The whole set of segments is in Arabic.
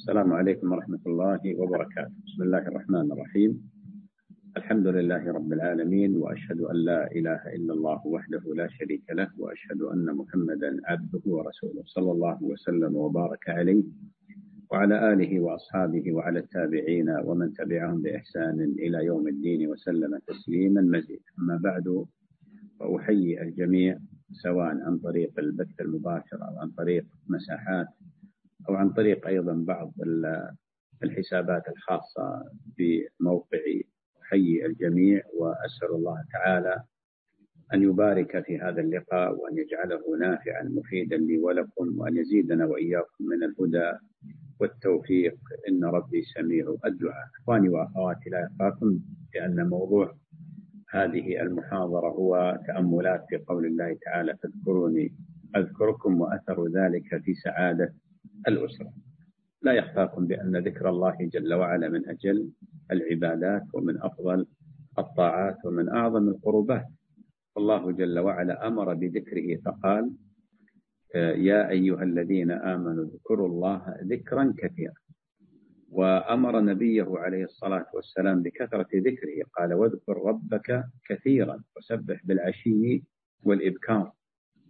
السلام عليكم ورحمة الله وبركاته. بسم الله الرحمن الرحيم. الحمد لله رب العالمين وأشهد أن لا إله إلا الله وحده لا شريك له وأشهد أن محمدا عبده ورسوله صلى الله وسلم وبارك عليه وعلى آله وأصحابه وعلى التابعين ومن تبعهم بإحسان إلى يوم الدين وسلم تسليما مزيدا. أما بعد فأحيي الجميع سواء عن طريق البث المباشر أو عن طريق مساحات أو عن طريق أيضا بعض الحسابات الخاصة بموقعي أحيي الجميع وأسأل الله تعالى أن يبارك في هذا اللقاء وأن يجعله نافعا مفيدا لي ولكم وأن يزيدنا وإياكم من الهدى والتوفيق. إن ربي سميع الدعاء. إخواني وأخواتي لا يخافون لأن موضوع هذه المحاضرة هو تأملات في قول الله تعالى فاذكروني أذكركم وأثر ذلك في سعادة الأسرة. لا يخفاكم بأن ذكر الله جل وعلا من أجل العبادات ومن أفضل الطاعات ومن أعظم القربات. الله جل وعلا أمر بذكره فقال يا أيها الذين آمنوا اذكروا الله ذكرا كثيرا. وأمر نبيه عليه الصلاة والسلام بكثرة ذكره قال واذكر ربك كثيرا وسبح بالعشي والإبكار.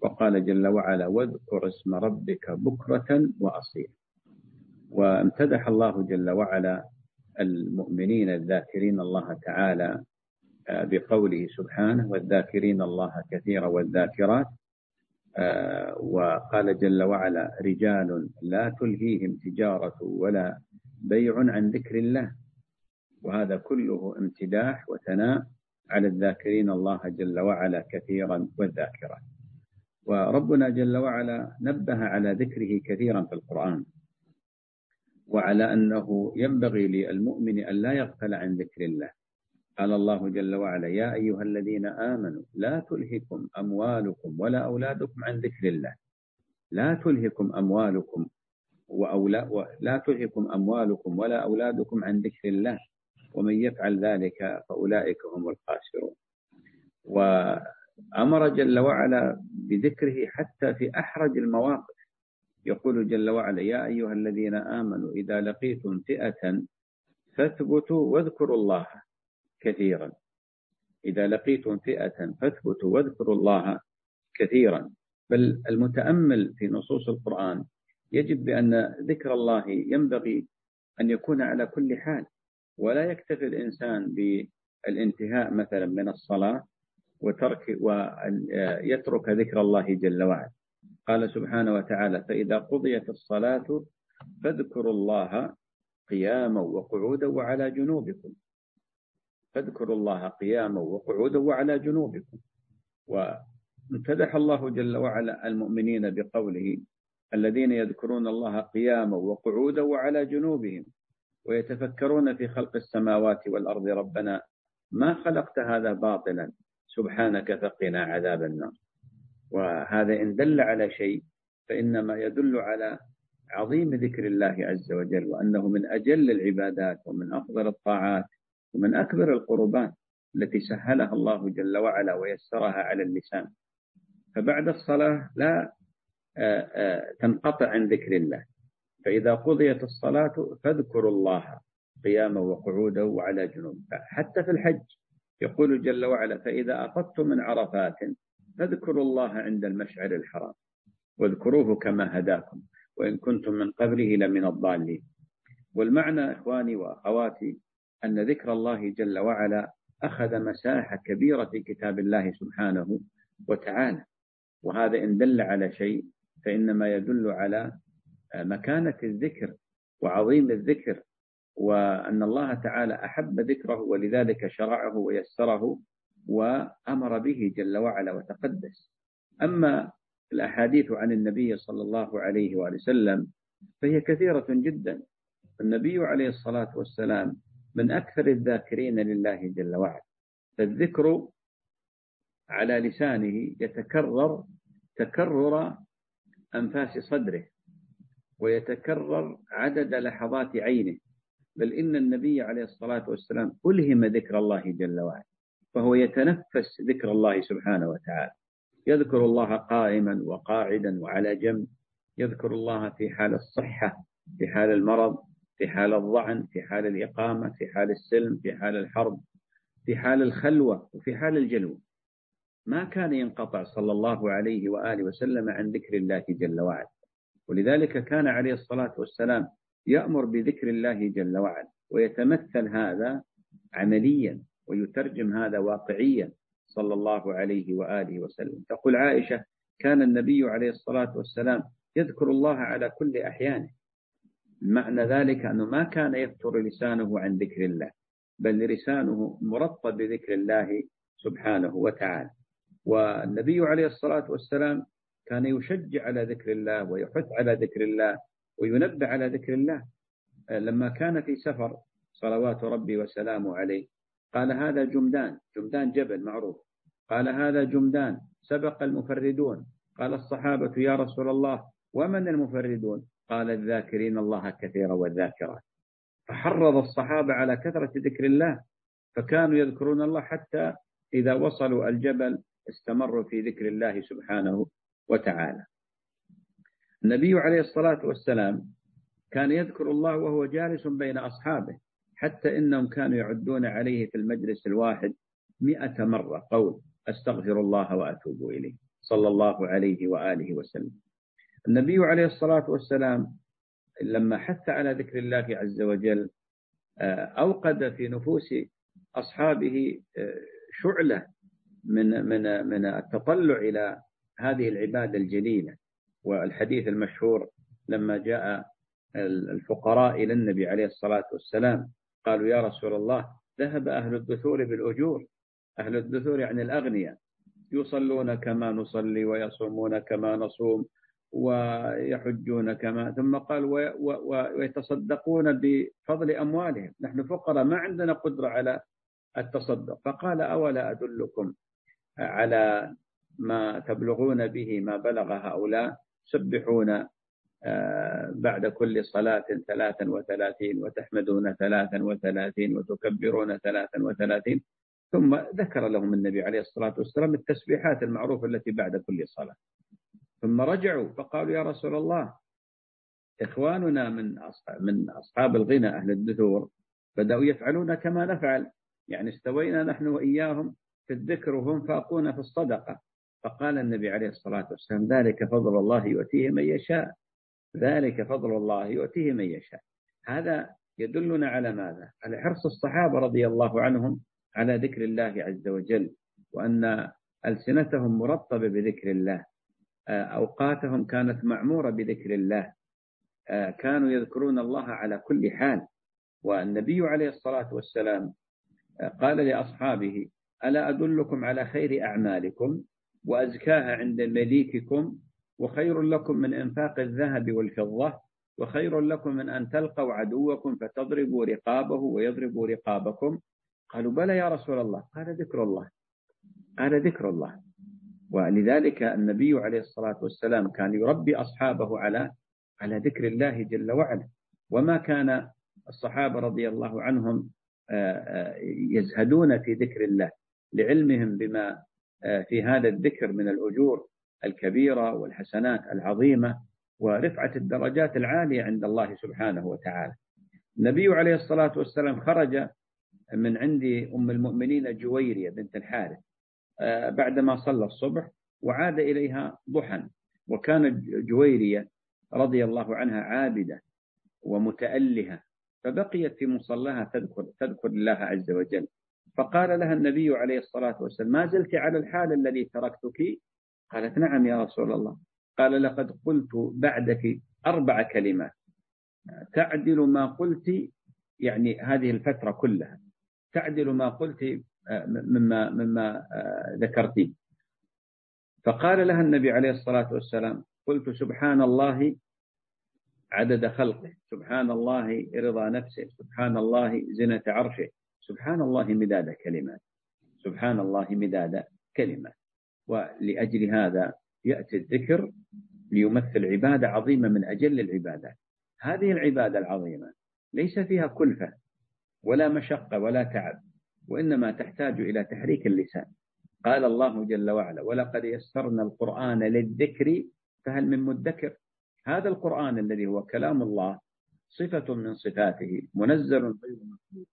وقال جل وعلا واذكر اسم ربك بكرة وأصيلا. وامتدح الله جل وعلا المؤمنين الذاكرين الله تعالى آه، بقوله سبحانه والذاكرين الله كثيرا والذاكرات. آه، وقال جل وعلا رجال لا تلهيهم تجارة ولا بيع عن ذكر الله. وهذا كله امتداح وثناء على الذاكرين الله جل وعلا كثيرا والذاكرات. وربنا جل وعلا نبه على ذكره كثيرا في القرآن وعلى أنه ينبغي للمؤمن أن لا يغفل عن ذكر الله. قال الله جل وعلا يا أيها الذين آمنوا لا تلهكم أموالكم ولا أولادكم عن ذكر الله. لا تلهكم أموالكم وأولا لا تلهكم أموالكم ولا أولادكم عن ذكر الله. ومن يفعل ذلك فأولئك هم الخاسرون. وأمر جل وعلا بذكره حتى في أحرج المواقف. يقول جل وعلا يا أيها الذين آمنوا إذا لقيتم فئة فاثبتوا واذكروا الله كثيرا. إذا لقيتم فئة فاثبتوا واذكروا الله كثيرا. بل المتأمل في نصوص القرآن يجد بأن ذكر الله ينبغي أن يكون على كل حال. ولا يكتفي الإنسان بالانتهاء مثلا من الصلاة وترك ويترك ذكر الله جل وعلا. قال سبحانه وتعالى فإذا قضيت الصلاة فاذكروا الله قياما وقعودا وعلى جنوبكم. فاذكروا الله قياما وقعودا وعلى جنوبكم. وامتدح الله جل وعلا المؤمنين بقوله الذين يذكرون الله قياما وقعودا وعلى جنوبهم ويتفكرون في خلق السماوات والأرض. ربنا ما خلقت هذا باطلا. سبحانك فقنا عذاب النار. وهذا إن دل على شيء فإنما يدل على عظيم ذكر الله عز وجل وأنه من أجل العبادات ومن أفضل الطاعات ومن أكبر القربات التي سهلها الله جل وعلا ويسرها على اللسان. فبعد الصلاة لا آه، آه، تنقطع عن ذكر الله. فإذا قضيت الصلاة فاذكروا الله قياما وقعودا وعلى جنوب حتى في الحج. يقول جل وعلا فإذا أفضتم من عرفات فاذكروا الله عند المشعر الحرام واذكروه كما هداكم وإن كنتم من قبله لمن الضالين. والمعنى إخواني وأخواتي أن ذكر الله جل وعلا أخذ مساحة كبيرة في كتاب الله سبحانه وتعالى. وهذا إن دل على شيء فإنما يدل على مكانة الذكر وعظيم الذكر وأن الله تعالى أحب ذكره ولذلك شرعه ويسره وأمر به جل وعلا وتقدس. أما الأحاديث عن النبي صلى الله عليه وآله وسلم فهي كثيرة جدا. النبي عليه الصلاة والسلام من أكثر الذاكرين لله جل وعلا. فالذكر على لسانه يتكرر تكرر أنفاس صدره ويتكرر عدد لحظات عينه. بل إن النبي عليه الصلاة والسلام ألهم ذكر الله جل وعلا فهو يتنفس ذكر الله سبحانه وتعالى. يذكر الله قائما وقاعدا وعلى جنب. يذكر الله في حال الصحة في حال المرض في حال الضعن في حال الإقامة في حال السلم في حال الحرب في حال الخلوة وفي حال الجلوة. ما كان ينقطع صلى الله عليه وآله وسلم عن ذكر الله جل وعلا. ولذلك كان عليه الصلاة والسلام يأمر بذكر الله جل وعلا ويتمثل هذا عمليا ويترجم هذا واقعيا صلى الله عليه وآله وسلم. تقول عائشة كان النبي عليه الصلاة والسلام يذكر الله على كل أحيانه. معنى ذلك أنه ما كان يفتر لسانه عن ذكر الله بل لسانه مرطب بذكر الله سبحانه وتعالى. والنبي عليه الصلاة والسلام كان يشجع على ذكر الله ويحث على ذكر الله وينبه على ذكر الله. لما كان في سفر صلوات ربي وسلامه عليه قال هذا جمدان جمدان جبل معروف. قال هذا جمدان سبق المفردون. قال الصحابة يا رسول الله ومن المفردون؟ قال الذاكرين الله كثيرا والذاكرات. فحرض الصحابة على كثرة ذكر الله فكانوا يذكرون الله حتى إذا وصلوا الجبل استمروا في ذكر الله سبحانه وتعالى. النبي عليه الصلاة والسلام كان يذكر الله وهو جالس بين أصحابه حتى إنهم كانوا يعدون عليه في المجلس الواحد مئة مرة قول أستغفر الله وأتوب إليه. صلى الله عليه وآله وسلم. النبي عليه الصلاة والسلام لما حث على ذكر الله عز وجل آه، أوقد في نفوس أصحابه آه، شعلة من من من التطلع إلى هذه العبادة الجليلة. والحديث المشهور لما جاء الفقراء إلى النبي عليه الصلاة والسلام قالوا يا رسول الله ذهب أهل الدثور بالأجور. أهل الدثور يعني الأغنياء. يصلون كما نصلي ويصومون كما نصوم ويحجون كما ثم قال ويتصدقون بفضل أموالهم. نحن فقراء ما عندنا قدرة على التصدق. فقال أولا أدلكم على ما تبلغون به ما بلغ هؤلاء؟ سبحون آه، بعد كل صلاة ثلاثا وثلاثين وتحمدون ثلاثا وثلاثين وتكبرون ثلاثا وثلاثين. ثم ذكر لهم النبي عليه الصلاة والسلام التسبيحات المعروفة التي بعد كل صلاة. ثم رجعوا فقالوا يا رسول الله إخواننا من من أصحاب الغنى أهل الدثور بدأوا يفعلون كما نفعل. يعني استوينا نحن وإياهم في الذكر وهم فاقون في الصدقة. فقال النبي عليه الصلاة والسلام ذلك فضل الله يؤتيه من يشاء ذلك فضل الله يؤتيه من يشاء. هذا يدلنا على ماذا؟ على حرص الصحابة رضي الله عنهم على ذكر الله عز وجل وأن ألسنتهم مرطبة بذكر الله آه، أوقاتهم كانت معمورة بذكر الله آه، كانوا يذكرون الله على كل حال. والنبي عليه الصلاة والسلام آه، قال لأصحابه ألا أدلكم على خير أعمالكم؟ وأزكاها عند مليككم وخير لكم من إنفاق الذهب والفضة وخير لكم من أن تلقوا عدوكم فتضربوا رقابه ويضربوا رقابكم. قالوا بلى يا رسول الله قال ذكر الله قال ذكر الله. ولذلك النبي عليه الصلاة والسلام كان يربي أصحابه على على ذكر الله جل وعلا. وما كان الصحابة رضي الله عنهم آه، آه، يزهدون في ذكر الله لعلمهم بما في هذا الذكر من الأجور الكبيرة والحسنات العظيمة ورفعة الدرجات العالية عند الله سبحانه وتعالى. النبي عليه الصلاة والسلام خرج من عند أم المؤمنين جويرية بنت الحارث آه، بعدما صلى الصبح وعاد إليها ضحى. وكانت جويرية رضي الله عنها عابدة ومتألهة فبقيت في مصلاها تذكر تذكر الله عز وجل. فقال لها النبي عليه الصلاة والسلام ما زلت على الحال الذي تركتك؟ قالت نعم يا رسول الله. قال لقد قلت بعدك أربع كلمات. تعدل ما قلت يعني هذه الفترة كلها. تعدل ما قلت آه، مما مما آه، ذكرتي فقال لها النبي عليه الصلاة والسلام قلت سبحان الله عدد خلقه. سبحان الله رضا نفسه. سبحان الله زنة عرشه. سبحان الله مداد كلمات. سبحان الله مداد كلمات. ولأجل هذا يأتي الذكر ليمثل عبادة عظيمة من أجل العبادات. هذه العبادة العظيمة ليس فيها كلفة ولا مشقة ولا تعب وإنما تحتاج إلى تحريك اللسان. قال الله جل وعلا ولقد يسرنا القرآن للذكر فهل من مدكر؟ هذا القرآن الذي هو كلام الله صفة من صفاته منزل غير مخلوق.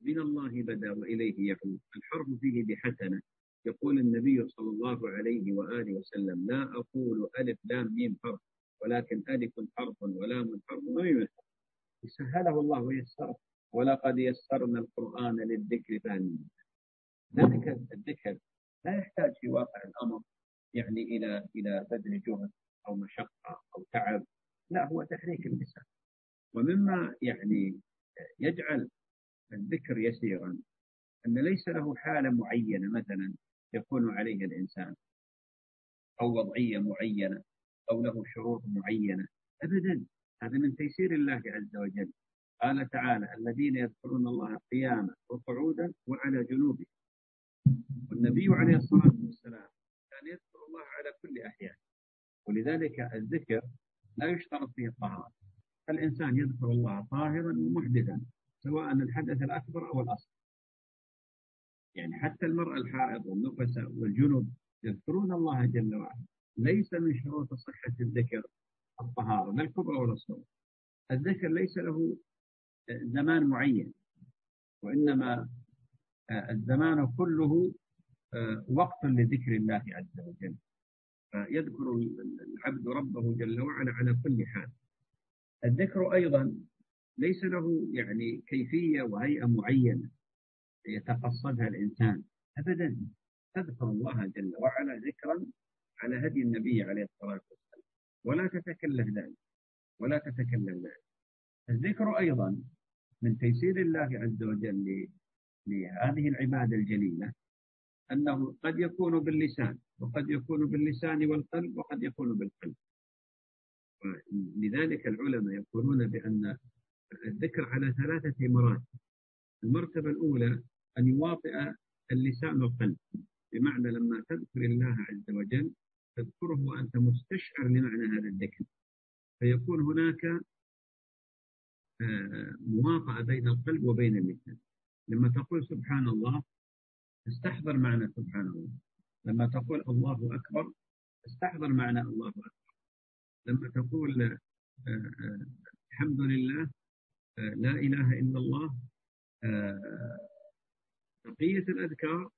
من الله بدا وإليه يعود. الحرف فيه بحسنة. يقول النبي صلى الله عليه وآله وسلم لا أقول ألف لام ميم حرف ولكن ألف حرف ولام حرف. وميم سهله الله ويسره ولقد يسرنا القرآن للذكر فهل ذلك الذكر لا يحتاج في واقع الأمر يعني إلى إلى بذل جهد أو مشقة أو تعب. لا هو تحريك اللسان ومما يعني يجعل الذكر يسيرا أن ليس له حالة معينة مثلا يكون عليها الإنسان أو وضعية معينة أو له شروط معينة أبدا. هذا من تيسير الله عز وجل. قال تعالى الذين يذكرون الله قياما وقعودا وعلى جنوبهم. والنبي عليه الصلاة والسلام كان يذكر الله على كل أحيان. ولذلك الذكر لا يشترط فيه الطهارة. فالإنسان يذكر الله طاهرا ومحدثا سواء الحدث الأكبر أو الأصغر. يعني حتى المرأة الحائض والنفساء والجنوب يذكرون الله جل وعلا. ليس من شروط صحة الذكر الطهارة لا الكبرى ولا الصغرى الذكر ليس له زمان معين. وإنما الزمان كله وقت لذكر الله عز وجل. فيذكر العبد ربه جل وعلا على كل حال. الذكر أيضا ليس له يعني كيفية وهيئة معينة يتقصدها الإنسان أبدا. تذكر الله جل وعلا ذكرا على هدي النبي عليه الصلاة والسلام. ولا تتكلف ذلك. ولا تتكلف ذلك. الذكر أيضا من تيسير الله عز وجل لهذه العبادة الجليلة أنه قد يكون باللسان وقد يكون باللسان والقلب وقد يكون بالقلب. لذلك العلماء يقولون بأن الذكر على ثلاثة مراتب المرتبة الأولى أن يواطئ اللسان والقلب. بمعنى لما تذكر الله عز وجل تذكره وأنت مستشعر لمعنى هذا الذكر. فيكون هناك آه، مواطأة بين القلب وبين اللسان. لما تقول سبحان الله استحضر معنى سبحان الله. لما تقول الله أكبر استحضر معنى الله أكبر. لما تقول آه، آه، الحمد لله لا إله إلا الله. بقية الأذكار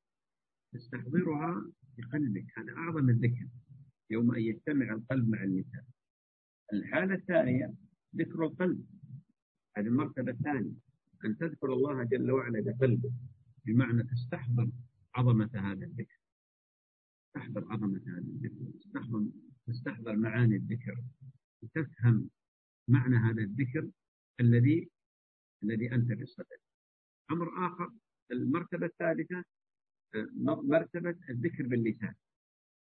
تستحضرها بقلبك. هذا أعظم الذكر يوم أن يجتمع القلب مع اللسان الحالة الثانية ذكر القلب. هذه المرتبة الثانية أن تذكر الله جل وعلا بقلبك بمعنى تستحضر عظمة هذا الذكر. تستحضر عظمة هذا الذكر. تستحضر, تستحضر معاني الذكر. وتفهم معنى هذا الذكر. الذي الذي أنت بصدد أمر آخر المرتبة الثالثة مرتبة الذكر باللسان.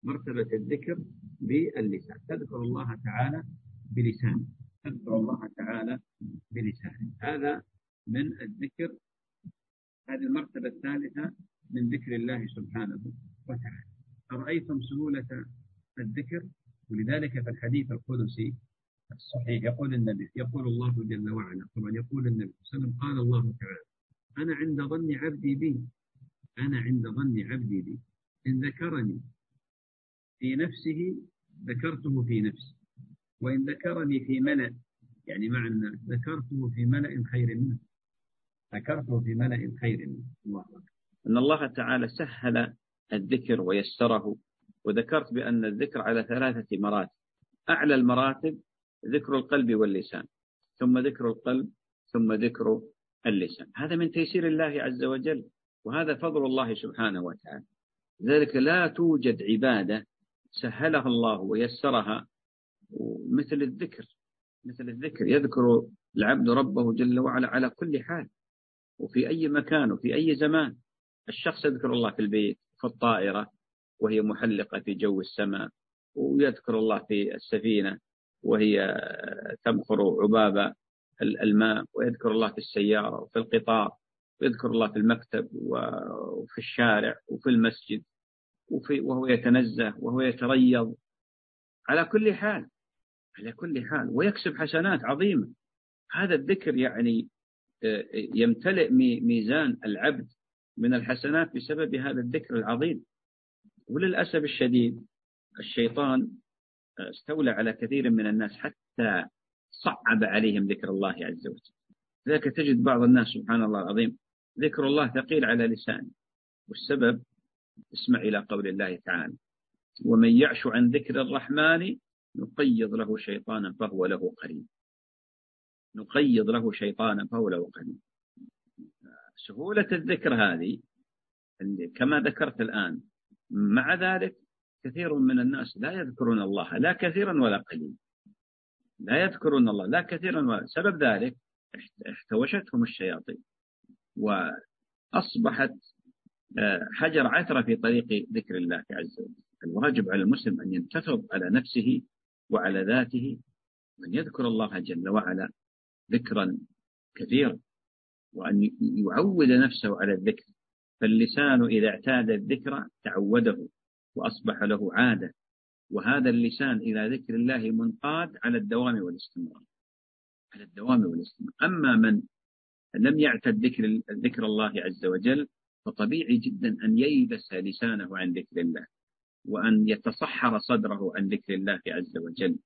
مرتبة الذكر باللسان. تذكر الله تعالى بلسان. تذكر الله تعالى بلسان. هذا من الذكر هذه المرتبة الثالثة من ذكر الله سبحانه وتعالى. أرأيتم سهولة الذكر؟ ولذلك في الحديث القدسي الصحيح. يقول النبي يقول الله جل وعلا طبعا يقول النبي صلى الله عليه وسلم قال الله تعالى أنا عند ظن عبدي بي أنا عند ظن عبدي بي إن ذكرني في نفسه ذكرته في نفسي وإن ذكرني في ملأ يعني معنى ذكرته في ملأ خير منه. ذكرته في ملأ خير منه. الله أكبر. أن الله تعالى سهل الذكر ويسره وذكرت بأن الذكر على ثلاثة مراتب. أعلى المراتب ذكر القلب واللسان ثم ذكر القلب ثم ذكر اللسان. هذا من تيسير الله عز وجل وهذا فضل الله سبحانه وتعالى. ذلك لا توجد عبادة سهلها الله ويسرها مثل الذكر مثل الذكر. يذكر العبد ربه جل وعلا على كل حال وفي أي مكان وفي أي زمان. الشخص يذكر الله في البيت في الطائرة وهي محلقة في جو السماء ويذكر الله في السفينة. وهي تبخر عباب الماء ويذكر الله في السيارة وفي القطار ويذكر الله في المكتب وفي الشارع وفي المسجد وفي وهو يتنزه وهو يتريض. على كل حال على كل حال ويكسب حسنات عظيمة. هذا الذكر يعني آه، يمتلئ ميزان العبد من الحسنات بسبب هذا الذكر العظيم. وللأسف الشديد الشيطان استولى على كثير من الناس حتى صعب عليهم ذكر الله عز وجل. لذلك تجد بعض الناس سبحان الله العظيم ذكر الله ثقيل على لسانه. والسبب اسمع إلى قول الله تعالى ومن يعش عن ذكر الرحمن نقيض له شيطانا فهو له قريب. نقيض له شيطانا فهو له قريب. سهولة الذكر هذه كما ذكرت الآن مع ذلك كثير من الناس لا يذكرون الله لا كثيرا ولا قليلا. لا يذكرون الله لا كثيرا ولا سبب ذلك احتوشتهم الشياطين. وأصبحت آه، حجر عثرة في طريق ذكر الله عز وجل. الواجب على المسلم أن ينتفض على نفسه وعلى ذاته وأن يذكر الله جل وعلا ذكرا كثيرا وأن يعود نفسه على الذكر. فاللسان إذا اعتاد الذكر تعوده. وأصبح له عادة. وهذا اللسان إلى ذكر الله منقاد على الدوام والاستمرار. على الدوام والاستمرار. أما من لم يعتد ذكر, ذكر الله عز وجل فطبيعي جدا أن ييبس لسانه عن ذكر الله وأن يتصحر صدره عن ذكر الله عز وجل.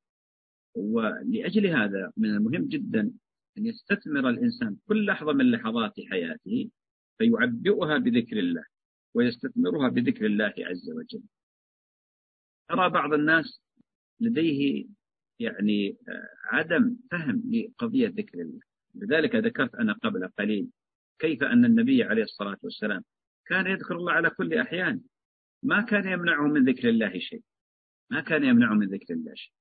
ولأجل هذا من المهم جدا أن يستثمر الإنسان كل لحظة من لحظات حياته فيعبئها بذكر الله ويستثمرها بذكر الله عز وجل. ترى بعض الناس لديه يعني آه، عدم فهم لقضية ذكر الله. لذلك ذكرت أنا قبل قليل كيف أن النبي عليه الصلاة والسلام كان يذكر الله على كل أحيان. ما كان يمنعه من ذكر الله شيء. ما كان يمنعه من ذكر الله شيء.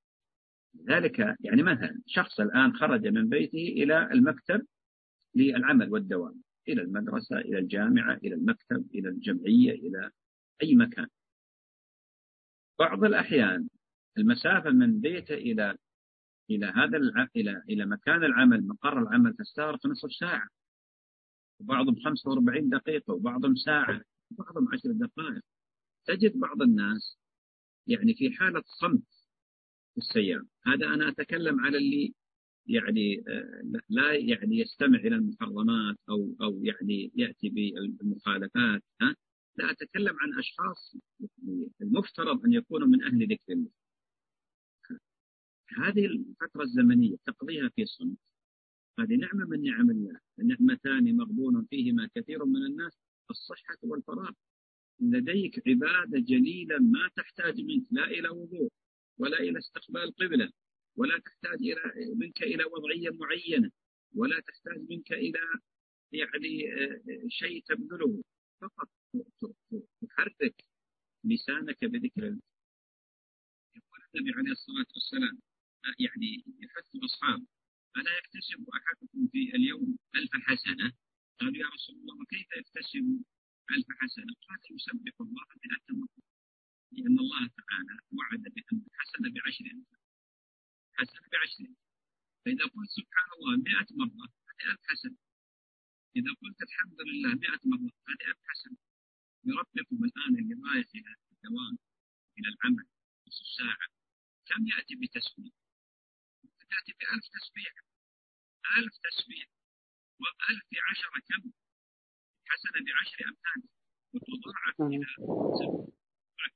لذلك يعني مثلا شخص الآن خرج من بيته إلى المكتب للعمل والدوام إلى المدرسة إلى الجامعة إلى المكتب إلى الجمعية إلى أي مكان. بعض الأحيان المسافة من بيته إلى إلى هذا الع... إلى إلى مكان العمل مقر العمل تستغرق نصف ساعة. وبعضهم 45 دقيقة وبعضهم ساعة وبعضهم 10 دقائق. تجد بعض الناس يعني في حالة صمت في السيارة. هذا أنا أتكلم على اللي يعني آه، لا يعني يستمع إلى المحرمات أو أو يعني يأتي بالمخالفات ها؟ لا أتكلم عن أشخاص المفترض أن يكونوا من أهل ذكر الله. هذه الفترة الزمنية تقضيها في صمت. هذه نعمة من نعم الله. النعمتان مغبون فيهما كثير من الناس. الصحة والفراغ. لديك عبادة جليلة ما تحتاج منك. لا إلى وضوء ولا إلى استقبال قبلة ولا تحتاج إلى منك إلى وضعية معينة ولا تحتاج منك إلى يعني آه، شيء تبذله. فقط تحرك لسانك بذكر الله. يقول النبي عليه الصلاة والسلام يعني يحث الأصحاب ألا يكتسب أحدكم في اليوم ألف حسنة؟ قالوا يا رسول الله كيف يكتسب ألف حسنة؟ قال يسبح الله مئة مرة لأن الله تعالى وعد بأن الحسنة بعشر أمثال حسنة. بعشر فإذا قلت سبحان الله مئة مرة هذه ألف حسنة. إذا قلت الحمد لله مئة مرة هذه ألف حسنة. يربكم الآن اللي رايح إلى الدوام إلى العمل نصف ساعة كم يأتي بتسبيح؟ تأتي بألف تسبيح ألف تسبيح وألف في عشرة كم؟ حسنة بعشر أمثال. وتضاعف إلى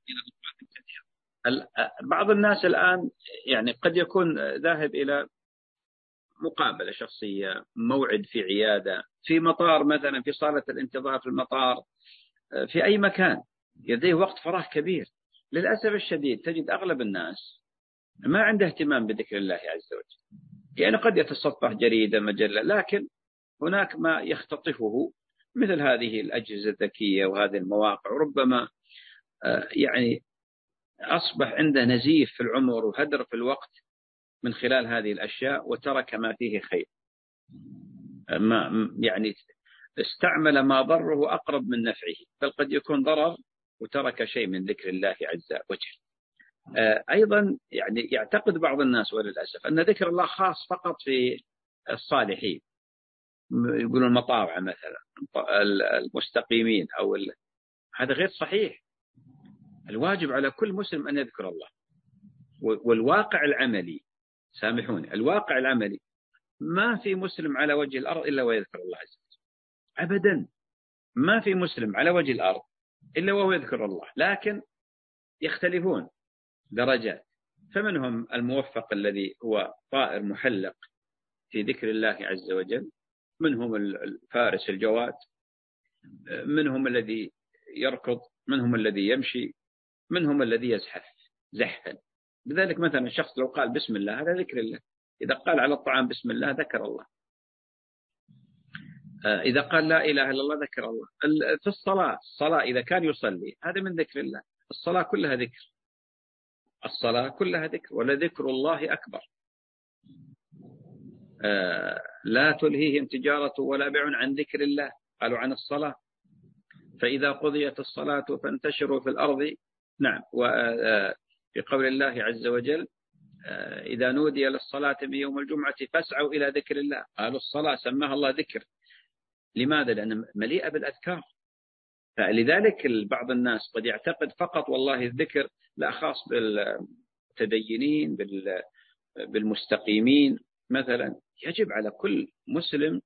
إلى أضعاف كثيرة. بعض الناس الآن يعني قد يكون ذاهب إلى مقابلة شخصية موعد في عيادة في مطار مثلا في صالة الانتظار في المطار. في أي مكان لديه وقت فراغ كبير. للأسف الشديد تجد أغلب الناس ما عنده اهتمام بذكر الله عز وجل. يعني قد يتصفح جريدة مجلة لكن هناك ما يختطفه مثل هذه الأجهزة الذكية وهذه المواقع. ربما آه، يعني أصبح عنده نزيف في العمر وهدر في الوقت من خلال هذه الأشياء وترك ما فيه خير. ما يعني استعمل ما ضره أقرب من نفعه بل قد يكون ضرر وترك شيء من ذكر الله عز وجل. آه، أيضا يعني يعتقد بعض الناس وللأسف أن ذكر الله خاص فقط في الصالحين. يقولون المطاوعة مثلا المستقيمين أو هذا غير صحيح. الواجب على كل مسلم أن يذكر الله. والواقع العملي سامحوني الواقع العملي ما في مسلم على وجه الأرض إلا ويذكر الله عز وجل. أبدا. ما في مسلم على وجه الأرض إلا وهو يذكر الله لكن يختلفون درجات. فمنهم الموفق الذي هو طائر محلق في ذكر الله عز وجل منهم الفارس الجواد منهم الذي يركض منهم الذي يمشي منهم الذي يزحف زحفا. لذلك مثلا الشخص لو قال بسم الله هذا ذكر الله. إذا قال على الطعام بسم الله ذكر الله. إذا قال لا إله إلا الله ذكر الله. في الصلاة الصلاة إذا كان يصلي هذا من ذكر الله. الصلاة كلها ذكر. الصلاة كلها ذكر ولذكر الله أكبر. آه، لا تلهيهم تجارة ولا بيع عن ذكر الله. قالوا عن الصلاة. فإذا قضيت الصلاة فانتشروا في الأرض. نعم وفي آه، قول الله عز وجل إذا نودي للصلاة من يوم الجمعة فاسعوا إلى ذكر الله. قالوا الصلاة سماها الله ذكر. لماذا؟ لأن مليئة بالأذكار. فلذلك بعض الناس قد يعتقد فقط والله الذكر لا خاص بالمتدينين بالمستقيمين. مثلا يجب على كل مسلم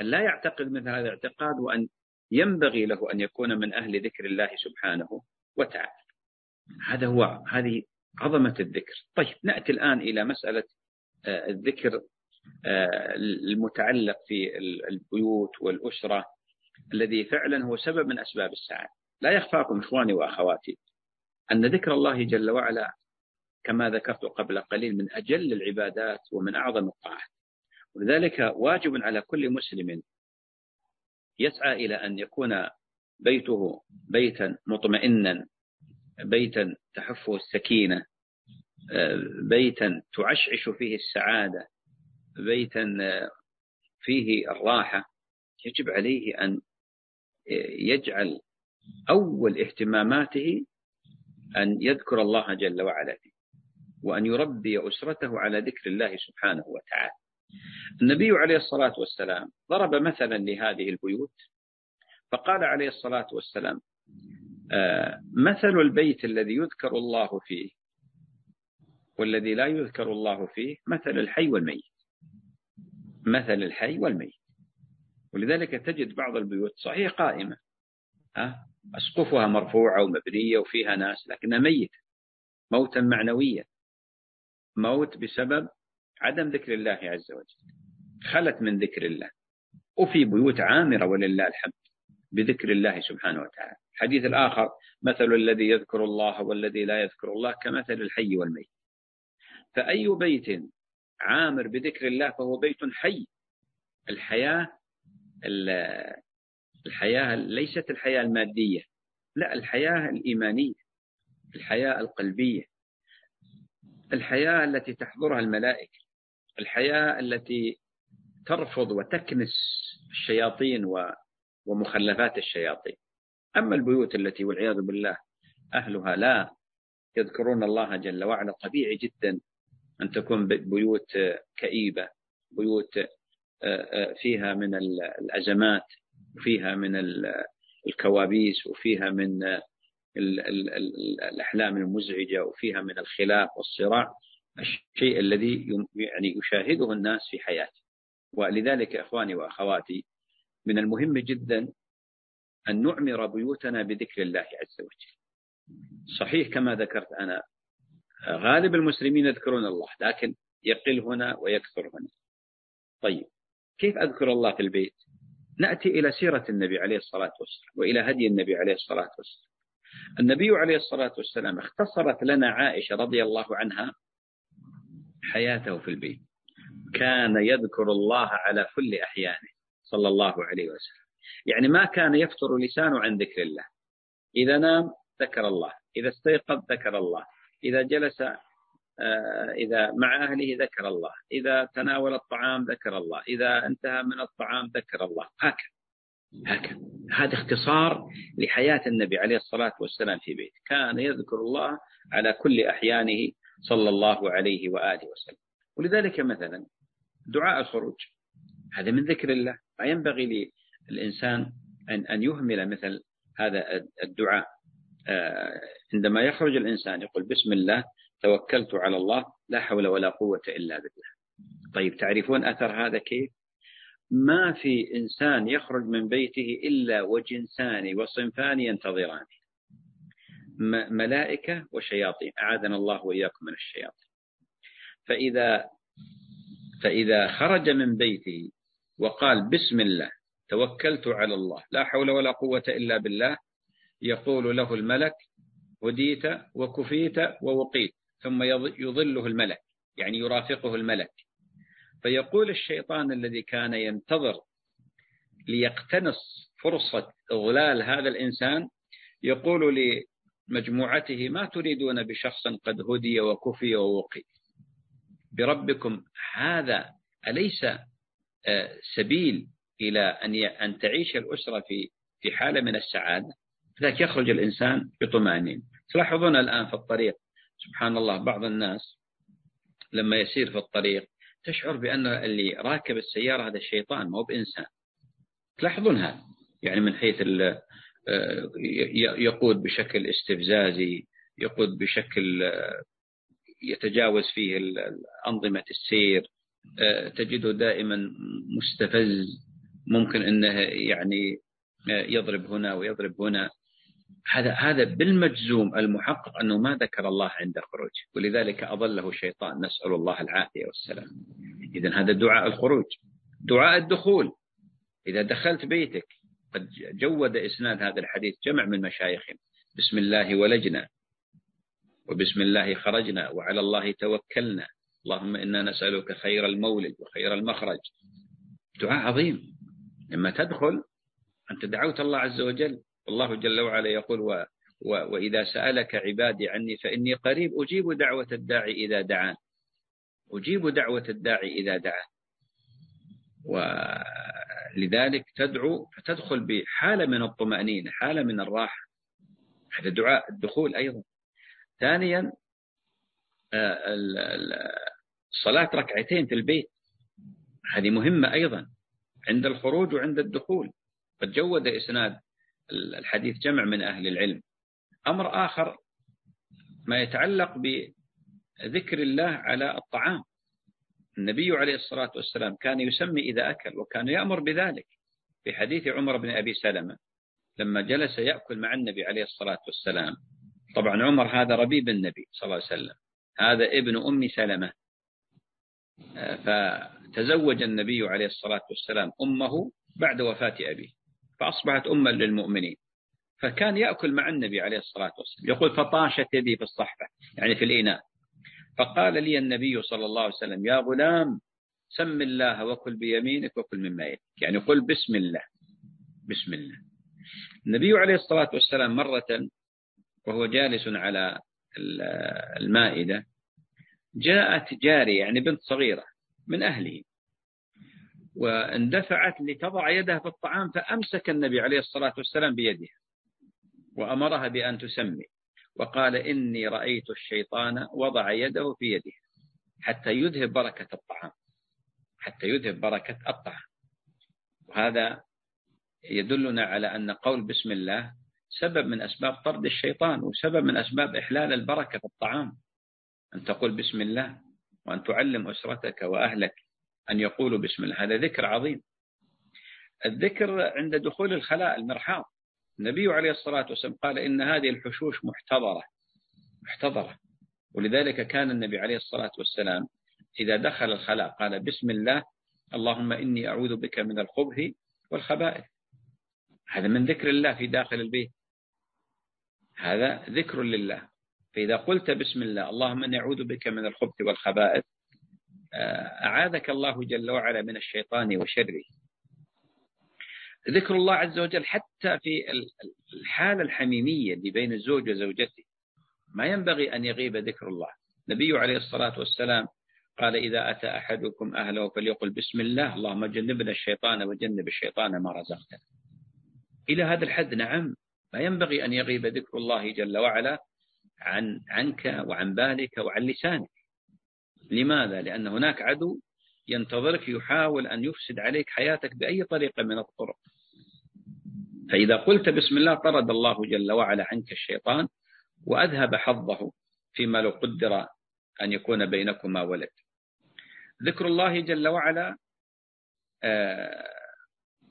أن لا يعتقد مثل هذا الاعتقاد وأن ينبغي له أن يكون من أهل ذكر الله سبحانه وتعالى. هذا هو هذه عظمة الذكر. طيب نأتي الآن إلى مسألة آه، الذكر المتعلق في البيوت والأسرة الذي فعلا هو سبب من أسباب السعادة. لا يخفاكم إخواني وأخواتي أن ذكر الله جل وعلا كما ذكرت قبل قليل من أجل العبادات ومن أعظم الطاعات. ولذلك واجب على كل مسلم يسعى إلى أن يكون بيته بيتا مطمئنا بيتا تحفه السكينة آه، بيتا تعشعش فيه السعادة بيتا فيه الراحة يجب عليه أن يجعل أول اهتماماته أن يذكر الله جل وعلا فيه وأن يربي أسرته على ذكر الله سبحانه وتعالى. النبي عليه الصلاة والسلام ضرب مثلا لهذه البيوت فقال عليه الصلاة والسلام آه، مثل البيت الذي يذكر الله فيه والذي لا يذكر الله فيه مثل الحي والميت. مثل الحي والميت. ولذلك تجد بعض البيوت صحيح قائمة. أسقفها مرفوعة ومبنية وفيها ناس لكنها ميتة. موتا معنويا. موت بسبب عدم ذكر الله عز وجل. خلت من ذكر الله. وفي بيوت عامرة ولله الحمد بذكر الله سبحانه وتعالى. الحديث الآخر مثل الذي يذكر الله والذي لا يذكر الله كمثل الحي والميت. فأي بيت عامر بذكر الله فهو بيت حي. الحياة الحياة ليست الحياة المادية. لا الحياة الإيمانية الحياة القلبية الحياة التي تحضرها الملائكة الحياة التي ترفض وتكنس الشياطين ومخلفات الشياطين. أما البيوت التي والعياذ بالله أهلها لا يذكرون الله جل وعلا طبيعي جدا. أن تكون بيوت كئيبة بيوت آه، آه، فيها من الأزمات وفيها من الكوابيس وفيها من الأحلام المزعجة وفيها من الخلاف والصراع الشيء الذي يعني يشاهده الناس في حياته ولذلك إخواني وأخواتي من المهم جدا أن نعمر بيوتنا بذكر الله عز وجل. صحيح كما ذكرت أنا غالب المسلمين يذكرون الله لكن يقل هنا ويكثر هنا. طيب كيف أذكر الله في البيت؟ نأتي إلى سيرة النبي عليه الصلاة والسلام وإلى هدي النبي عليه الصلاة والسلام. النبي عليه الصلاة والسلام اختصرت لنا عائشة رضي الله عنها حياته في البيت. كان يذكر الله على كل أحيانه صلى الله عليه وسلم. يعني ما كان يفتر لسانه عن ذكر الله. إذا نام ذكر الله إذا استيقظ ذكر الله. إذا جلس آه، إذا مع أهله ذكر الله إذا تناول الطعام ذكر الله إذا انتهى من الطعام ذكر الله. هكذا هكذا. هذا اختصار لحياة النبي عليه الصلاة والسلام في بيته. كان يذكر الله على كل أحيانه صلى الله عليه وآله وسلم. ولذلك مثلا دعاء الخروج هذا من ذكر الله. ما ينبغي للإنسان أن أن يهمل مثل هذا الدعاء. عندما يخرج الإنسان يقول بسم الله توكلت على الله لا حول ولا قوة إلا بالله. طيب تعرفون أثر هذا كيف؟ ما في إنسان يخرج من بيته إلا وجنسان وصنفان ينتظرانه ملائكة وشياطين. أعاذنا الله وإياكم من الشياطين. فإذا فإذا خرج من بيته وقال بسم الله توكلت على الله لا حول ولا قوة إلا بالله يقول له الملك هديت وكفيت ووقيت ثم يظله الملك يعني يرافقه الملك. فيقول الشيطان الذي كان ينتظر ليقتنص فرصة إضلال هذا الإنسان يقول لمجموعته ما تريدون بشخص قد هدي وكفي ووقي بربكم هذا أليس آه، سبيل إلى أن أن تعيش الأسرة في في حالة من السعادة؟ لذلك يخرج الإنسان بطمأنينة تلاحظون الآن في الطريق سبحان الله بعض الناس لما يسير في الطريق تشعر بأن اللي راكب السيارة هذا الشيطان ما هو بإنسان. تلاحظون هذا يعني من حيث آه، يقود بشكل استفزازي يقود بشكل آه، يتجاوز فيه أنظمة السير آه، تجده دائما مستفز ممكن أنه يعني يضرب هنا ويضرب هنا. هذا هذا بالمجزوم المحقق أنه ما ذكر الله عند الخروج. ولذلك أضله الشيطان نسأل الله العافية والسلام. إذا هذا دعاء الخروج. دعاء الدخول. إذا دخلت بيتك قد جود إسناد هذا الحديث جمع من مشايخنا. بسم الله ولجنا. وبسم الله خرجنا. وعلى الله توكلنا. اللهم إنا نسألك خير المولد وخير المخرج. دعاء عظيم. لما تدخل أنت دعوت الله عز وجل. الله جل وعلا يقول و وإذا سألك عبادي عني فإني قريب أجيب دعوة الداعي إذا دعان. أجيب دعوة الداعي إذا دعان. ولذلك تدعو فتدخل بحالة من الطمأنينة حالة من الراحة. هذا دعاء الدخول أيضا. ثانيا آه، الصلاة ركعتين في البيت. هذه مهمة أيضا. عند الخروج وعند الدخول. قد جود إسناد الحديث جمع من أهل العلم. أمر آخر ما يتعلق بذكر الله على الطعام. النبي عليه الصلاة والسلام كان يسمي إذا أكل وكان يأمر بذلك. في حديث عمر بن أبي سلمة لما جلس يأكل مع النبي عليه الصلاة والسلام طبعا عمر هذا ربيب النبي صلى الله عليه وسلم. هذا ابن أم سلمة. فتزوج النبي عليه الصلاة والسلام أمه بعد وفاة أبيه. فأصبحت أما للمؤمنين. فكان يأكل مع النبي عليه الصلاة والسلام. يقول فطاشت يدي في الصحفة يعني في الإناء. فقال لي النبي صلى الله عليه وسلم يا غلام سم الله وكل بيمينك وكل مما يليك. يعني قل بسم الله بسم الله. النبي عليه الصلاة والسلام مرة وهو جالس على المائدة جاءت جارية يعني بنت صغيرة من أهله. واندفعت لتضع يدها في الطعام فأمسك النبي عليه الصلاة والسلام بيدها وأمرها بأن تسمي وقال إني رأيت الشيطان وضع يده في يده حتى يذهب بركة الطعام حتى يذهب بركة الطعام. وهذا يدلنا على أن قول بسم الله سبب من أسباب طرد الشيطان وسبب من أسباب إحلال البركة في الطعام. أن تقول بسم الله وأن تعلم أسرتك وأهلك أن يقولوا بسم الله. هذا ذكر عظيم. الذكر عند دخول الخلاء المرحاض. النبي عليه الصلاة والسلام قال إن هذه الحشوش محتضرة. محتضرة. ولذلك كان النبي عليه الصلاة والسلام إذا دخل الخلاء قال بسم الله اللهم إني أعوذ بك من الخبث والخبائث. هذا من ذكر الله في داخل البيت. هذا ذكر لله. فإذا قلت بسم الله اللهم إني أعوذ بك من الخبث والخبائث أعاذك الله جل وعلا من الشيطان وشره. ذكر الله عز وجل حتى في الحالة الحميمية اللي بين الزوج وزوجته. ما ينبغي أن يغيب ذكر الله. النبي عليه الصلاة والسلام قال إذا أتى أحدكم أهله فليقل بسم الله اللهم جنبنا الشيطان وجنب الشيطان ما رزقتنا إلى هذا الحد نعم ما ينبغي أن يغيب ذكر الله جل وعلا عن عنك وعن بالك وعن لسانك. لماذا؟ لأن هناك عدو ينتظرك يحاول أن يفسد عليك حياتك بأي طريقة من الطرق. فإذا قلت بسم الله طرد الله جل وعلا عنك الشيطان وأذهب حظه فيما لو قدر أن يكون بينكما ولد. ذكر الله جل وعلا آه،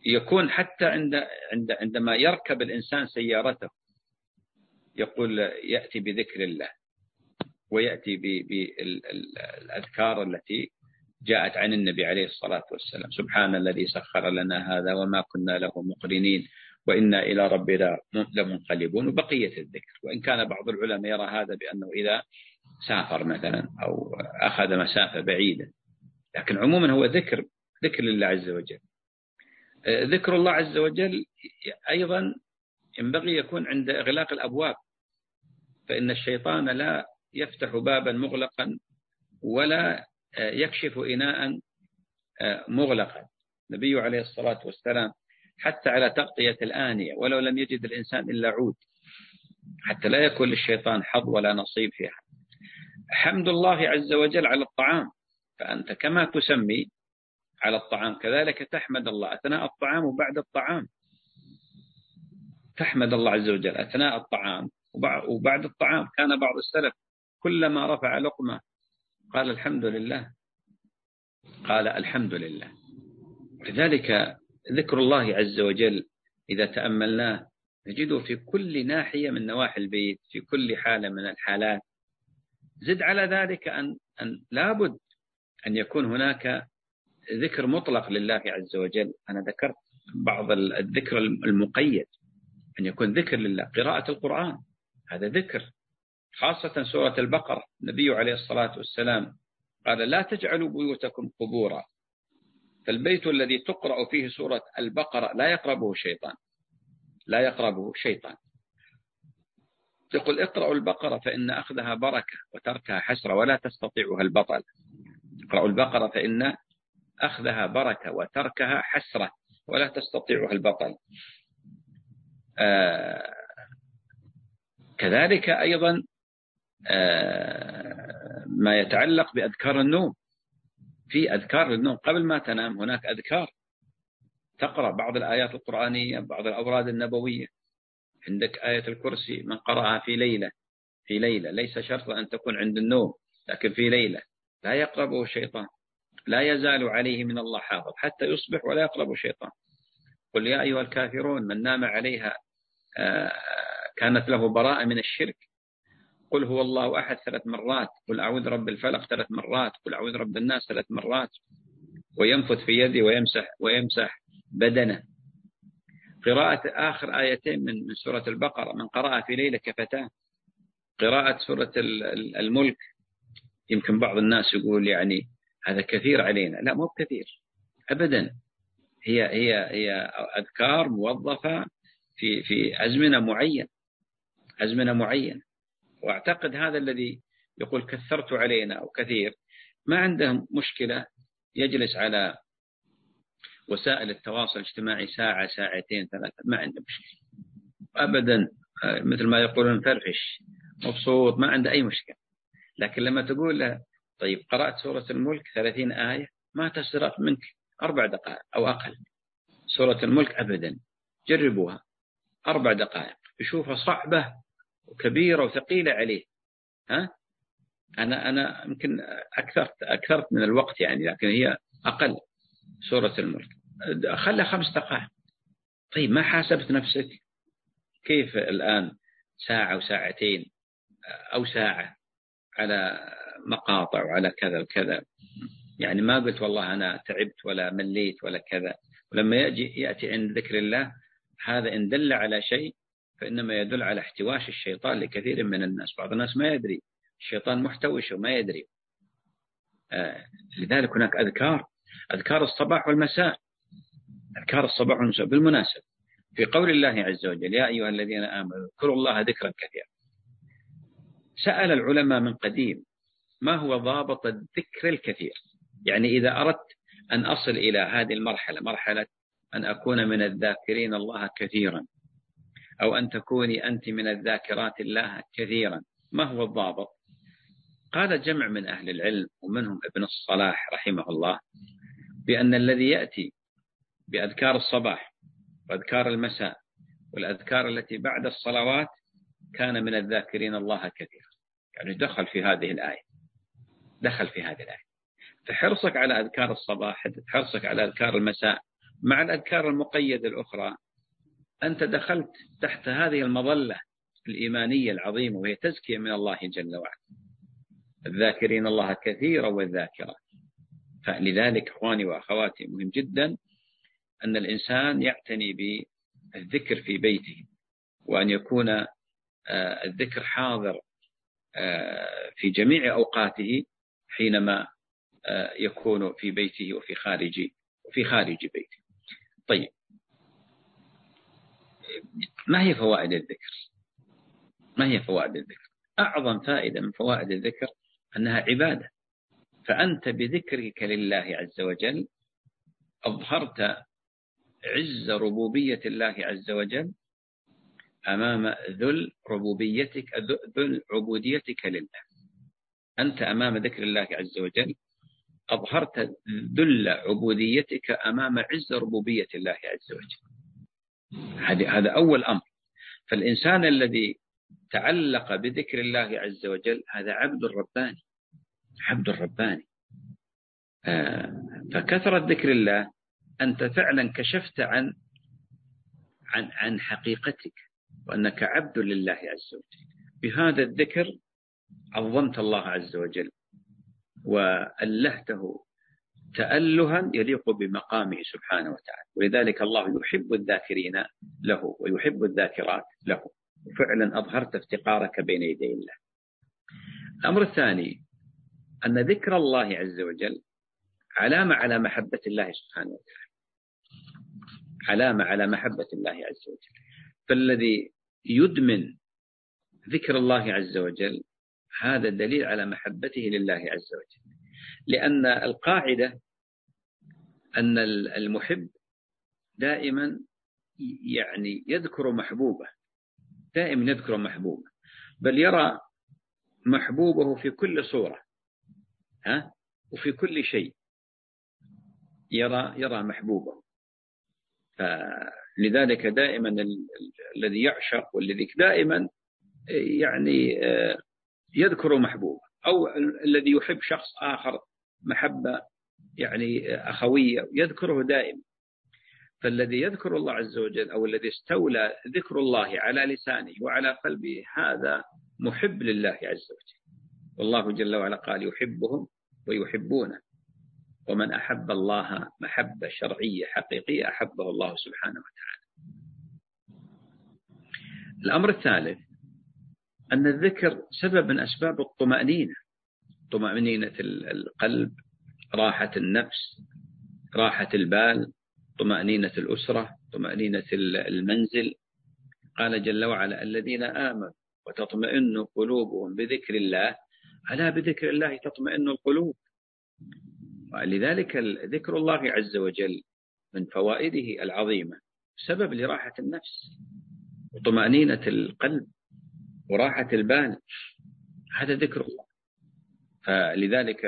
يكون حتى عند عند عندما يركب الإنسان سيارته يقول يأتي بذكر الله. ويأتي بالأذكار التي جاءت عن النبي عليه الصلاة والسلام. سبحان الذي سخر لنا هذا وما كنا له مقرنين وإنا إلى ربنا لمنقلبون. وبقية الذكر. وإن كان بعض العلماء يرى هذا بأنه إذا سافر مثلا أو أخذ مسافة بعيدة. لكن عموما هو ذكر ذكر لله عز وجل. ذكر الله عز وجل أيضا ينبغي يكون عند إغلاق الأبواب. فإن الشيطان لا يفتح بابا مغلقا ولا يكشف إناء مغلقا. النبي عليه الصلاة والسلام حتى على تغطية الآنية ولو لم يجد الإنسان إلا عود حتى لا يكون للشيطان حظ ولا نصيب فيها. حمد الله عز وجل على الطعام فأنت كما تسمي على الطعام كذلك تحمد الله. أثناء الطعام وبعد الطعام. تحمد الله عز وجل. أثناء الطعام وبعد الطعام. كان بعض السلف كلما رفع لقمة قال الحمد لله. قال الحمد لله. لذلك ذكر الله عز وجل إذا تأملناه نجده في كل ناحية من نواحي البيت في كل حالة من الحالات. زد على ذلك أن, أن لابد أن يكون هناك ذكر مطلق لله عز وجل. أنا ذكرت بعض الذكر المقيد أن يكون ذكر لله. قراءة القرآن هذا ذكر. خاصة سورة البقرة. النبي عليه الصلاة والسلام قال لا تجعلوا بيوتكم قبورا. فالبيت الذي تقرأ فيه سورة البقرة لا يقربه شيطان. لا يقربه شيطان. يقول اقرأوا البقرة فإن أخذها بركة وتركها حسرة ولا تستطيعها البطل. اقرأوا البقرة فإن أخذها بركة وتركها حسرة ولا تستطيعها البطل. آه كذلك أيضا ما يتعلق بأذكار النوم. في أذكار للنوم. قبل ما تنام هناك أذكار. تقرأ بعض الآيات القرآنية بعض الأوراد النبوية. عندك آية الكرسي من قرأها في ليلة. في ليلة. ليس شرطا أن تكون عند النوم لكن في ليلة. لا يقربه الشيطان. لا يزال عليه من الله حافظ. حتى يصبح ولا يقربه الشيطان. قل يا أيها الكافرون من نام عليها آه، كانت له براءة من الشرك قل هو الله أحد ثلاث مرات قل أعوذ رب الفلق ثلاث مرات قل أعوذ رب الناس ثلاث مرات. وينفث في يدي ويمسح ويمسح بدنه. قراءة آخر آيتين من من سورة البقرة من قرأ في ليلة كفتان قراءة سورة الملك. يمكن بعض الناس يقول يعني هذا كثير علينا. لا مو كثير أبدا. هي هي هي أذكار موظفة في في أزمنة معينة. أزمنة معينة. وأعتقد هذا الذي يقول كثرت علينا أو كثير ما عنده مشكلة يجلس على وسائل التواصل الاجتماعي ساعة ساعتين ثلاثة ما عنده مشكلة. أبدا مثل ما يقولون فرفش مبسوط ما عنده أي مشكلة. لكن لما تقول له طيب قرأت سورة الملك ثلاثين آية ما تستغرق منك أربع دقائق أو أقل. سورة الملك أبدا جربوها أربع دقائق يشوفها صعبة وكبيرة وثقيلة عليه. ها؟ أنا أنا يمكن أكثرت أكثرت من الوقت يعني لكن هي أقل. سورة الملك. خلها خمس دقائق. طيب ما حاسبت نفسك؟ كيف الآن ساعة وساعتين أو ساعة على مقاطع وعلى كذا وكذا؟ يعني ما قلت والله أنا تعبت ولا مليت ولا كذا. ولما يأتي, يأتي عند ذكر الله هذا إن دل على شيء فإنما يدل على احتواش الشيطان لكثير من الناس. بعض الناس ما يدري. الشيطان محتوش وما يدري. آه لذلك هناك أذكار. أذكار الصباح والمساء. أذكار الصباح والمساء. بالمناسبة في قول الله عز وجل يا أيها الذين آمنوا اذكروا الله ذكرا كثيرا. سأل العلماء من قديم ما هو ضابط الذكر الكثير؟ يعني إذا أردت أن أصل إلى هذه المرحلة مرحلة أن أكون من الذاكرين الله كثيرا. أو أن تكوني أنت من الذاكرات الله كثيرا. ما هو الضابط؟ قال جمع من أهل العلم ومنهم ابن الصلاح رحمه الله بأن الذي يأتي بأذكار الصباح وأذكار المساء والأذكار التي بعد الصلوات كان من الذاكرين الله كثيرا. يعني دخل في هذه الآية. دخل في هذه الآية. فحرصك على أذكار الصباح حرصك على أذكار المساء مع الأذكار المقيدة الأخرى أنت دخلت تحت هذه المظلة الإيمانية العظيمة وهي تزكية من الله جل وعلا الذاكرين الله كثيرا والذاكرات فلذلك إخواني وأخواتي مهم جدا أن الإنسان يعتني بالذكر في بيته وأن يكون آه، الذكر حاضر آه، في جميع أوقاته حينما آه، يكون في بيته وفي خارج وفي خارج بيته. طيب ما هي فوائد الذكر؟ ما هي فوائد الذكر؟ أعظم فائدة من فوائد الذكر أنها عبادة فأنت بذكرك لله عز وجل أظهرت عز ربوبية الله عز وجل أمام ذل ربوبيتك ذل عبوديتك لله أنت أمام ذكر الله عز وجل أظهرت ذل عبوديتك أمام عز ربوبية الله عز وجل هذا أول أمر. فالإنسان الذي تعلق بذكر الله عز وجل هذا عبد رباني. عبد رباني. آه، فكثرة ذكر الله أنت فعلا كشفت عن عن عن حقيقتك وأنك عبد لله عز وجل. بهذا الذكر عظمت الله عز وجل وألهته تألها يليق بمقامه سبحانه وتعالى. ولذلك الله يحب الذاكرين له ويحب الذاكرات له. وفعلا أظهرت افتقارك بين يدي الله. الأمر الثاني أن ذكر الله عز وجل علامة على محبة الله سبحانه وتعالى. علامة على محبة الله عز وجل. فالذي يدمن ذكر الله عز وجل هذا دليل على محبته لله عز وجل. لأن القاعدة أن المحب دائما يعني يذكر محبوبه دائما يذكر محبوبه بل يرى محبوبه في كل صورة ها؟ وفي كل شيء يرى يرى محبوبه. فلذلك دائما الذي يعشق والذي دائما يعني آه، يذكر محبوبه أو الذي يحب شخص آخر محبة يعني أخوية يذكره دائما فالذي يذكر الله عز وجل أو الذي استولى ذكر الله على لسانه وعلى قلبه هذا محب لله عز وجل. والله جل وعلا قال يحبهم ويحبونه. ومن أحب الله محبة شرعية حقيقية أحبه الله سبحانه وتعالى. الأمر الثالث أن الذكر سبب من أسباب الطمأنينة. طمأنينة القلب راحة النفس راحة البال طمأنينة الأسرة طمأنينة المنزل. قال جل وعلا الذين آمنوا وتطمئن قلوبهم بذكر الله. ألا بذكر الله تطمئن القلوب؟ ولذلك ذكر الله عز وجل من فوائده العظيمة سبب لراحة النفس وطمأنينة القلب وراحة البال. هذا ذكر الله. فلذلك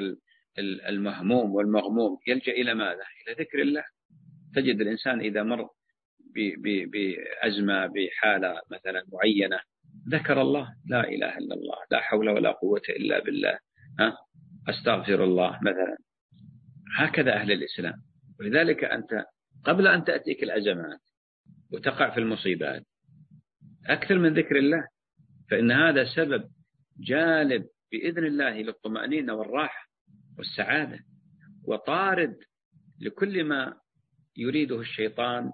المهموم والمغموم يلجأ إلى ماذا؟ إلى ذكر الله. تجد الإنسان إذا مر بأزمة بحالة مثلا معينة ذكر الله لا إله إلا الله لا حول ولا قوة إلا بالله ها؟ أستغفر الله مثلا. هكذا أهل الإسلام. ولذلك أنت قبل أن تأتيك الأزمات وتقع في المصيبات أكثر من ذكر الله فإن هذا سبب جالب بإذن الله للطمأنينة والراحة والسعادة وطارد لكل ما يريده الشيطان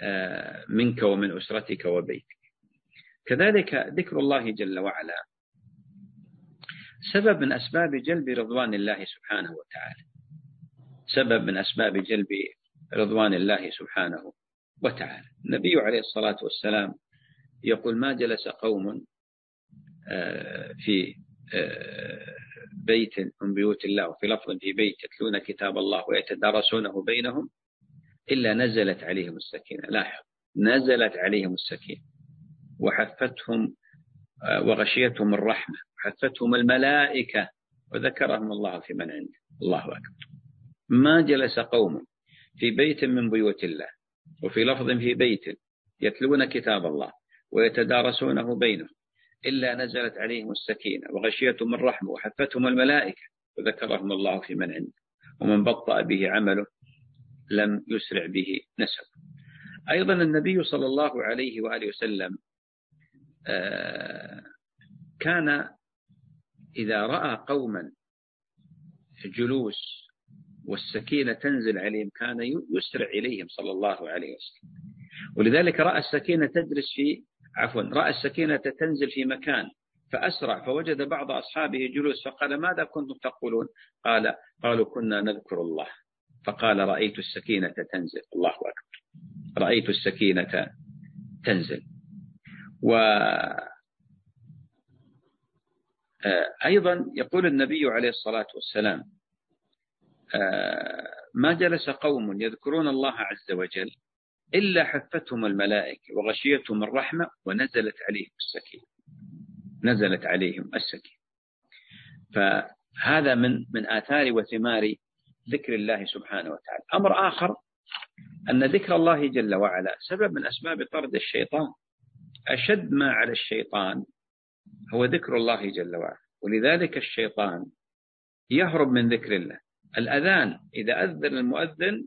آه، منك ومن أسرتك وبيتك. كذلك ذكر الله جل وعلا سبب من أسباب جلب رضوان الله سبحانه وتعالى. سبب من أسباب جلب رضوان الله سبحانه وتعالى. النبي عليه الصلاة والسلام يقول ما جلس قوم آه، في بيت من بيوت الله وفي لفظ في بيت يتلون كتاب الله ويتدارسونه بينهم إلا نزلت عليهم السكينة. لاحظ نزلت عليهم السكينة. وحفتهم آه، وغشيتهم الرحمة وحفتهم الملائكة وذكرهم الله في من عنده الله أكبر. ما جلس قوم في بيت من بيوت الله وفي لفظ في بيت يتلون كتاب الله ويتدارسونه بينهم. إلا نزلت عليهم السكينة وغشيتهم الرحمة وحفتهم الملائكة وذكرهم الله في من عنده. ومن بطأ به عمله لم يسرع به نسب أيضا النبي صلى الله عليه وآله وسلم آه، كان إذا رأى قوما جلوس والسكينة تنزل عليهم كان يسرع إليهم صلى الله عليه وسلم. ولذلك رأى السكينة تجلس في عفوا رأى السكينة تنزل في مكان فأسرع فوجد بعض أصحابه جلوس فقال ماذا كنتم تقولون؟ قال قالوا كنا نذكر الله. فقال رأيت السكينة تنزل. الله أكبر. رأيت السكينة تنزل. و آه، أيضا يقول النبي عليه الصلاة والسلام آه، ما جلس قوم يذكرون الله عز وجل إلا حفتهم الملائكة وغشيتهم الرحمة ونزلت عليهم السكينة. نزلت عليهم السكينة. فهذا من من آثار وثمار ذكر الله سبحانه وتعالى. أمر آخر أن ذكر الله جل وعلا سبب من أسباب طرد الشيطان. أشد ما على الشيطان هو ذكر الله جل وعلا. ولذلك الشيطان يهرب من ذكر الله. الأذان إذا أذن المؤذن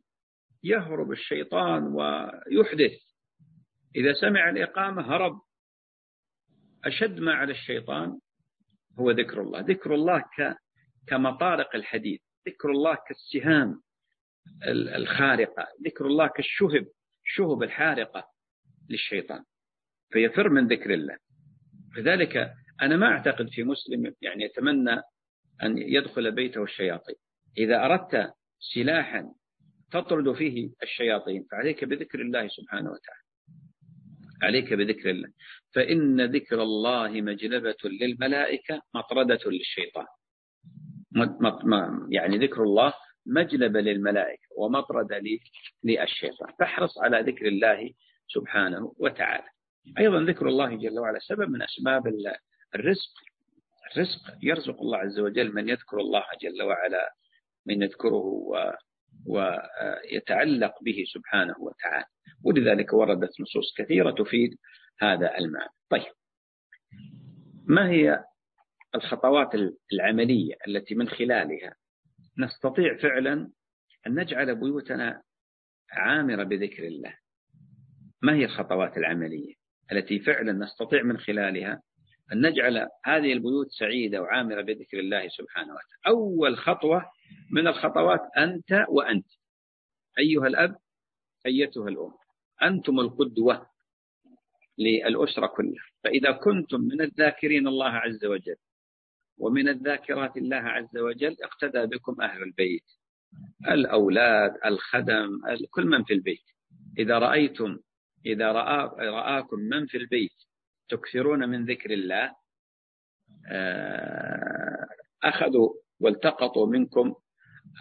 يهرب الشيطان ويحدث. إذا سمع الإقامة هرب. أشد ما على الشيطان هو ذكر الله. ذكر الله كمطارق الحديد. ذكر الله كالسهام الخارقة. ذكر الله كالشهب الشهب الحارقة للشيطان. فيفر من ذكر الله. لذلك أنا ما أعتقد في مسلم يعني يتمنى أن يدخل بيته الشياطين. إذا أردت سلاحا تطرد فيه الشياطين فعليك بذكر الله سبحانه وتعالى. عليك بذكر الله. فإن ذكر الله مجلبة للملائكة مطردة للشيطان. يعني ذكر الله مجلبة للملائكة ومطردة للشيطان. فاحرص على ذكر الله سبحانه وتعالى. أيضا ذكر الله جل وعلا سبب من أسباب الرزق. الرزق يرزق الله عز وجل من يذكر الله جل وعلا من يذكره ويتعلق به سبحانه وتعالى. ولذلك وردت نصوص كثيرة تفيد هذا المعنى. طيب. ما هي الخطوات العملية التي من خلالها نستطيع فعلا أن نجعل بيوتنا عامرة بذكر الله؟ ما هي الخطوات العملية التي فعلا نستطيع من خلالها أن نجعل هذه البيوت سعيدة وعامرة بذكر الله سبحانه وتعالى. أول خطوة من الخطوات أنت وأنت. أيها الأب أيتها الأم. أنتم القدوة للأسرة كلها. فإذا كنتم من الذاكرين الله عز وجل ومن الذاكرات الله عز وجل اقتدى بكم أهل البيت. الأولاد الخدم كل من في البيت. إذا رأيتم إذا رأى رآكم من في البيت تكثرون من ذكر الله آه، أخذوا والتقطوا منكم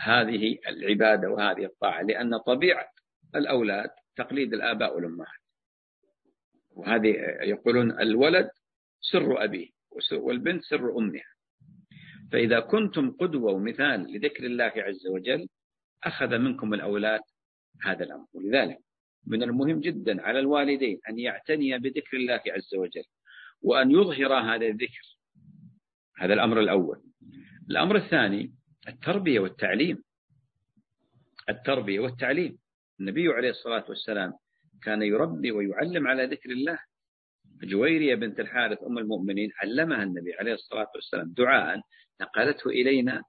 هذه العبادة وهذه الطاعة لأن طبيعة الأولاد تقليد الآباء والأمهات. وهذه يقولون الولد سر أبيه والبنت سر أمها. فإذا كنتم قدوة ومثال لذكر الله عز وجل أخذ منكم الأولاد هذا الأمر. ولذلك من المهم جدا على الوالدين أن يعتني بذكر الله عز وجل وأن يظهر هذا الذكر. هذا الأمر الأول. الأمر الثاني التربية والتعليم. التربية والتعليم. النبي عليه الصلاة والسلام كان يربي ويعلم على ذكر الله. جويرية بنت الحارث أم المؤمنين علمها النبي عليه الصلاة والسلام دعاء نقلته إلينا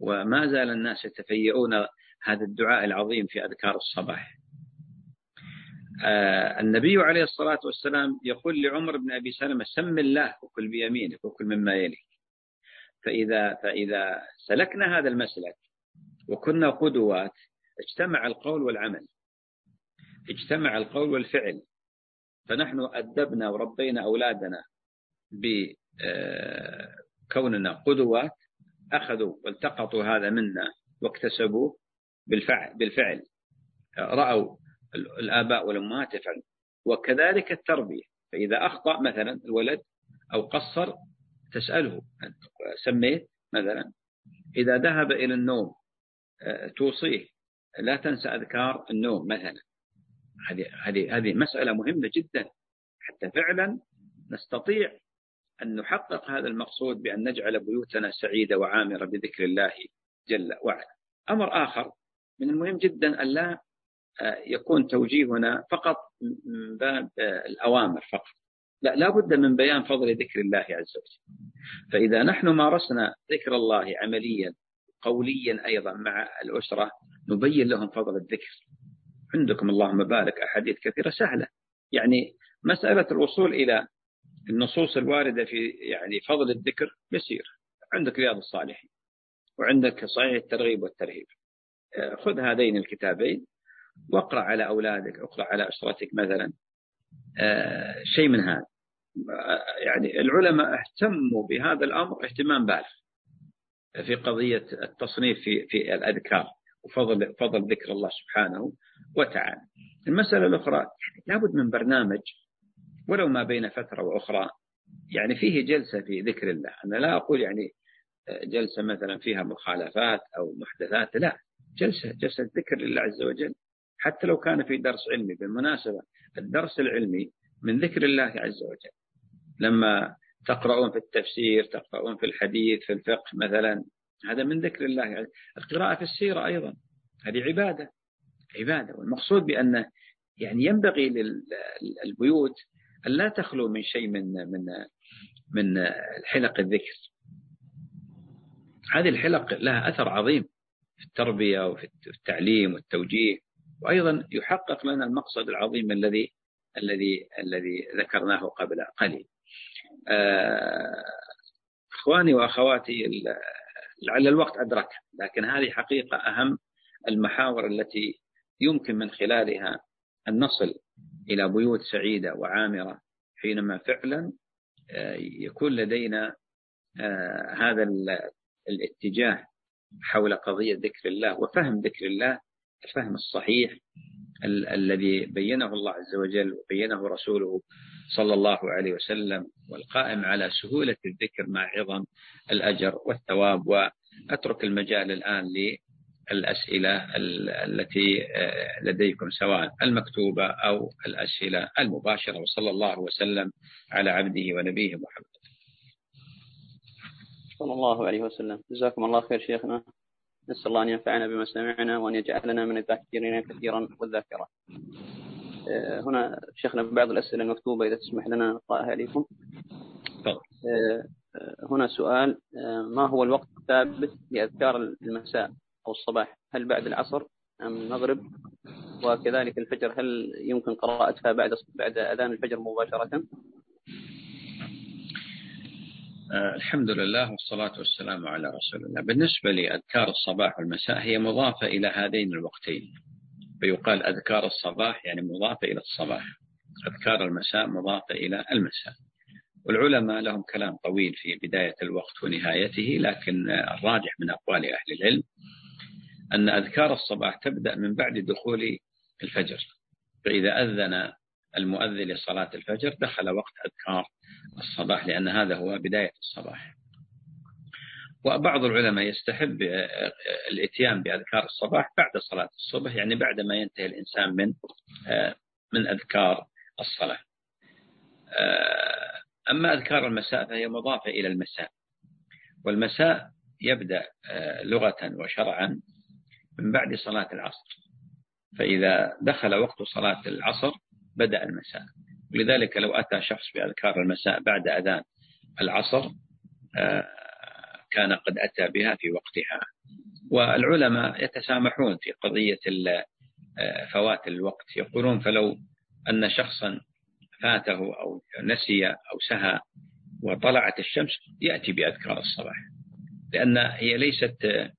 وما زال الناس يتفيئون هذا الدعاء العظيم في أذكار الصباح. النبي عليه الصلاة والسلام يقول لعمر بن أبي سلمة سم الله وكل بيمينك وكل مما يليك. فإذا, فإذا سلكنا هذا المسلك وكنا قدوات اجتمع القول والعمل اجتمع القول والفعل. فنحن أدبنا وربينا أولادنا بكوننا قدوات أخذوا والتقطوا هذا منا واكتسبوه بالفعل, بالفعل. رأوا الآباء والأمهات يفعلون. وكذلك التربية. فإذا أخطأ مثلا الولد أو قصر تسأله سميت مثلا إذا ذهب إلى النوم آه، توصيه لا تنسى أذكار النوم مثلا. هذه هذه هذه مسألة مهمة جدا. حتى فعلا نستطيع أن نحقق هذا المقصود بأن نجعل بيوتنا سعيدة وعامرة بذكر الله جل وعلا. أمر آخر من المهم جدا أن لا يكون توجيهنا فقط من باب آه، الأوامر فقط. لا لابد من بيان فضل ذكر الله عز وجل. فإذا نحن مارسنا ذكر الله عمليا قوليا أيضا مع الأسرة نبين لهم فضل الذكر. عندكم اللهم بارك أحاديث كثيرة سهلة. يعني مسألة الوصول إلى النصوص الواردة في يعني فضل الذكر يسير. عندك رياض الصالحين وعندك صحيح الترغيب والترهيب. خذ هذين الكتابين واقرأ على أولادك اقرأ على أسرتك مثلا. آه، شيء من هذا. يعني العلماء اهتموا بهذا الأمر اهتمام بالغ في قضية التصنيف في في الأذكار وفضل فضل ذكر الله سبحانه وتعالى. المسألة الأخرى يعني لابد من برنامج ولو ما بين فترة وأخرى. يعني فيه جلسة في ذكر الله. أنا لا أقول يعني جلسة مثلا فيها مخالفات أو محدثات لا. جلسة جلسة ذكر لله عز وجل. حتى لو كان في درس علمي بالمناسبة الدرس العلمي من ذكر الله عز وجل. لما تقرؤون في التفسير تقرؤون في الحديث في الفقه مثلا هذا من ذكر الله القراءة في السيرة أيضا هذه عبادة عبادة. والمقصود بأن يعني ينبغي للبيوت أن لا تخلو من شيء من من من حلق الذكر. هذه الحلق لها أثر عظيم في التربية وفي التعليم والتوجيه. وأيضا يحقق لنا المقصد العظيم الذي الذي الذي ذكرناه قبل قليل. آه، إخواني وأخواتي لعل الوقت أدرك لكن هذه حقيقة أهم المحاور التي يمكن من خلالها أن نصل إلى بيوت سعيدة وعامرة حينما فعلا آه، يكون لدينا آه، هذا الاتجاه حول قضية ذكر الله وفهم ذكر الله الفهم الصحيح ال الذي بينه الله عز وجل وبينه رسوله صلى الله عليه وسلم والقائم على سهولة الذكر مع عظم الأجر والثواب. وأترك المجال الآن للأسئلة التي آه، لديكم سواء المكتوبة أو الأسئلة المباشرة. وصلى الله وسلم على عبده ونبيه محمد. صلى الله عليه وسلم. جزاكم الله خير شيخنا. نسأل الله أن ينفعنا بما سمعنا وأن يجعلنا من الذاكرين كثيرا والذاكرة آه، هنا شيخنا بعض الأسئلة المكتوبة إذا تسمح لنا نقرأها عليكم آه، آه، هنا سؤال ما هو الوقت الثابت لأذكار المساء أو الصباح؟ هل بعد العصر أم المغرب؟ وكذلك الفجر هل يمكن قراءتها بعد بعد أذان الفجر مباشرة؟ آه، الحمد لله والصلاة والسلام على رسول الله. بالنسبة لأذكار الصباح والمساء هي مضافة إلى هذين الوقتين. فيقال أذكار الصباح يعني مضافة إلى الصباح. أذكار المساء مضافة إلى المساء. والعلماء لهم كلام طويل في بداية الوقت ونهايته لكن الراجح من أقوال أهل العلم أن أذكار الصباح تبدأ من بعد دخول الفجر. فإذا أذن المؤذن لصلاة الفجر دخل وقت أذكار الصباح لأن هذا هو بداية الصباح. وبعض العلماء يستحب الإتيان بأذكار الصباح بعد صلاة الصبح يعني بعد ما ينتهي الإنسان من من أذكار الصلاة. أما أذكار المساء فهي مضافة إلى المساء. والمساء يبدأ لغة وشرعا من بعد صلاة العصر. فإذا دخل وقت صلاة العصر بدأ المساء. ولذلك لو أتى شخص بأذكار المساء بعد أذان العصر آه، كان قد أتى بها في وقتها. والعلماء يتسامحون في قضية آه، فوات الوقت. يقولون فلو أن شخصا فاته أو نسي أو سهى وطلعت الشمس يأتي بأذكار الصباح. لأن هي ليست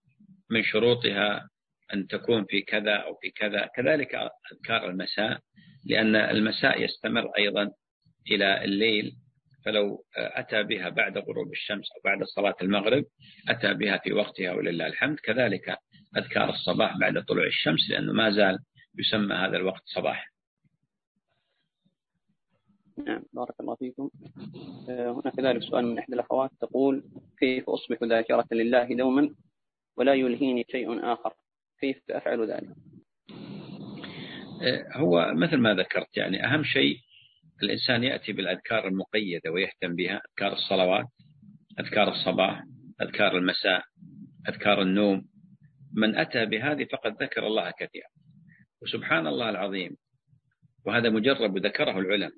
من شروطها أن تكون في كذا أو في كذا. كذلك أذكار المساء لأن المساء يستمر أيضا إلى الليل فلو أتى بها بعد غروب الشمس أو بعد صلاة المغرب أتى بها في وقتها ولله الحمد. كذلك أذكار الصباح بعد طلوع الشمس لأنه ما زال يسمى هذا الوقت صباح. نعم بارك الله فيكم. آه، هنا كذلك سؤال من إحدى الأخوات تقول كيف أصبح ذاكرة لله دوما ولا يلهيني شيء آخر؟ كيف أفعل ذلك؟ هو مثل ما ذكرت يعني أهم شيء الإنسان يأتي بالأذكار المقيدة ويهتم بها أذكار الصلوات أذكار الصباح أذكار المساء أذكار النوم. من أتى بهذه فقد ذكر الله كثيرا. وسبحان الله العظيم وهذا مجرب ذكره العلم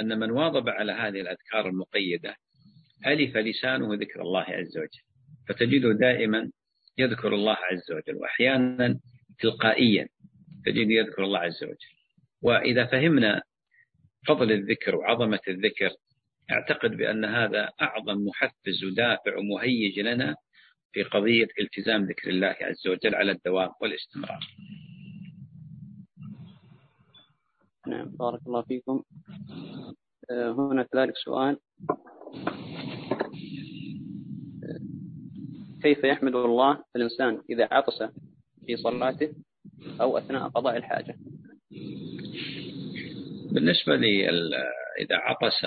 أن من واظب على هذه الأذكار المقيدة ألف لسانه ذكر الله عز وجل. فتجده دائما يذكر الله عز وجل وأحيانا تلقائيا. تجده يذكر الله عز وجل. وإذا فهمنا فضل الذكر وعظمة الذكر أعتقد بأن هذا أعظم محفز ودافع ومهيج لنا في قضية التزام ذكر الله عز وجل على الدوام والاستمرار. نعم بارك الله فيكم. آه، هنا كذلك سؤال. آه، كيف يحمد الله الإنسان إذا عطس في صلاته؟ أو أثناء قضاء الحاجة. بالنسبة لي إذا عطس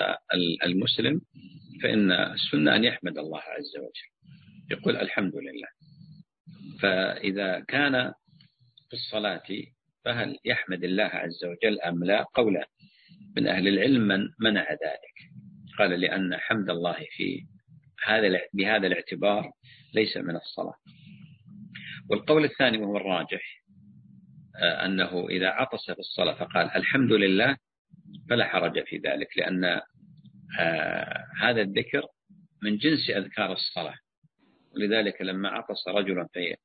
المسلم فإن السنة أن يحمد الله عز وجل. يقول الحمد لله. فإذا كان في الصلاة فهل يحمد الله عز وجل أم لا؟ قولا من أهل العلم من منع ذلك. قال لأن حمد الله في هذا بهذا الاعتبار ليس من الصلاة. والقول الثاني وهو الراجح. أنه إذا عطس في الصلاة فقال الحمد لله فلا حرج في ذلك لأن آه، هذا الذكر من جنس أذكار الصلاة. ولذلك لما عطس رجل في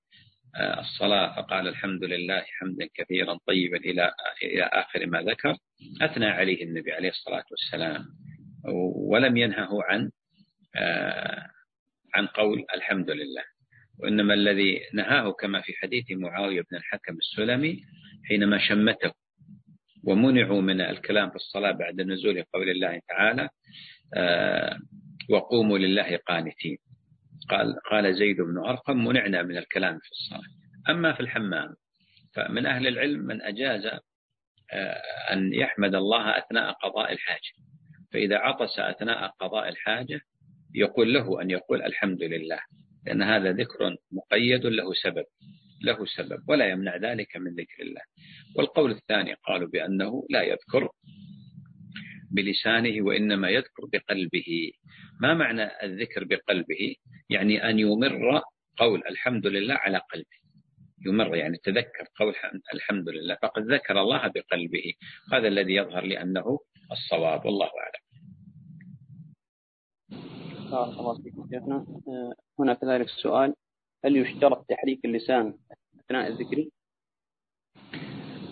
آه، الصلاة فقال الحمد لله حمدا كثيرا طيبا إلى إلى آخر ما ذكر أثنى عليه النبي عليه الصلاة والسلام. ولم ينهه عن آه، عن قول الحمد لله. وإنما الذي نهاه كما في حديث معاوية بن الحكم السلمي حينما شمته ومنعوا من الكلام في الصلاة بعد نزول قول الله تعالى آه، وقوموا لله قانتين. قال قال زيد بن أرقم منعنا من الكلام في الصلاة. أما في الحمام فمن أهل العلم من أجاز آه، أن يحمد الله أثناء قضاء الحاجة. فإذا عطس أثناء قضاء الحاجة يقول له أن يقول الحمد لله. لأن هذا ذكر مقيد له سبب له سبب ولا يمنع ذلك من ذكر الله. والقول الثاني قالوا بأنه لا يذكر بلسانه وإنما يذكر بقلبه. ما معنى الذكر بقلبه؟ يعني أن يمر قول الحمد لله على قلبه. يمر يعني تذكر قول الحمد لله. فقد ذكر الله بقلبه. هذا الذي يظهر لأنه الصواب والله أعلم. الله فيكم شيخنا هنا كذلك سؤال. هل يشترط تحريك اللسان أثناء الذكر؟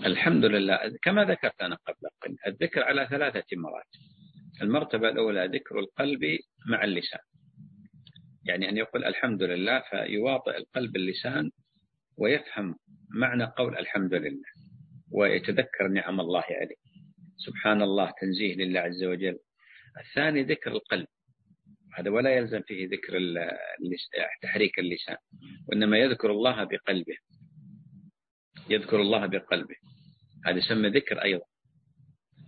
الحمد لله. كما ذكرت أنا قبل قليل الذكر على ثلاثة مراتب المرتبة الأولى ذكر القلب مع اللسان. يعني أن يقول الحمد لله فيواطئ القلب اللسان ويفهم معنى قول الحمد لله ويتذكر نعم الله عليه. سبحان الله تنزيه لله عز وجل. الثاني ذكر القلب. هذا ولا يلزم فيه ذكر تحريك اللسان وإنما يذكر الله بقلبه. يذكر الله بقلبه. هذا يسمى ذكر أيضا.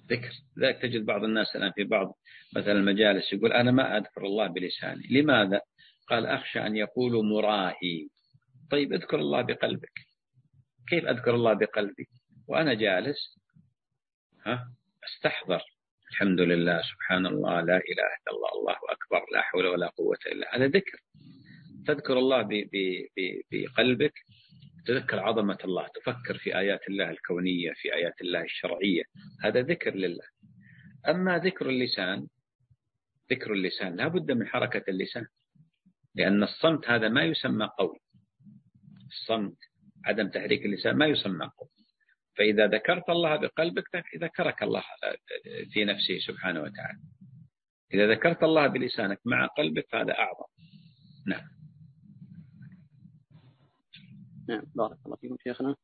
ذكر. ذلك تجد بعض الناس الآن في بعض مثلا المجالس يقول أنا ما أذكر الله بلساني. لماذا؟ قال أخشى أن يقولوا مراهي. طيب اذكر الله بقلبك. كيف أذكر الله بقلبي؟ وأنا جالس ها أستحضر. الحمد لله سبحان الله لا إله إلا الله الله أكبر لا حول ولا قوة إلا هذا ذكر. تذكر الله بقلبك تذكر عظمة الله تفكر في آيات الله الكونية في آيات الله الشرعية هذا ذكر لله. أما ذكر اللسان ذكر اللسان لا بد من حركة اللسان لأن الصمت هذا ما يسمى قول. الصمت عدم تحريك اللسان ما يسمى قول. فإذا ذكرت الله بقلبك ذكرك الله في نفسه سبحانه وتعالى. إذا ذكرت الله بلسانك مع قلبك فهذا أعظم. نعم. نعم بارك الله فيكم شيخنا.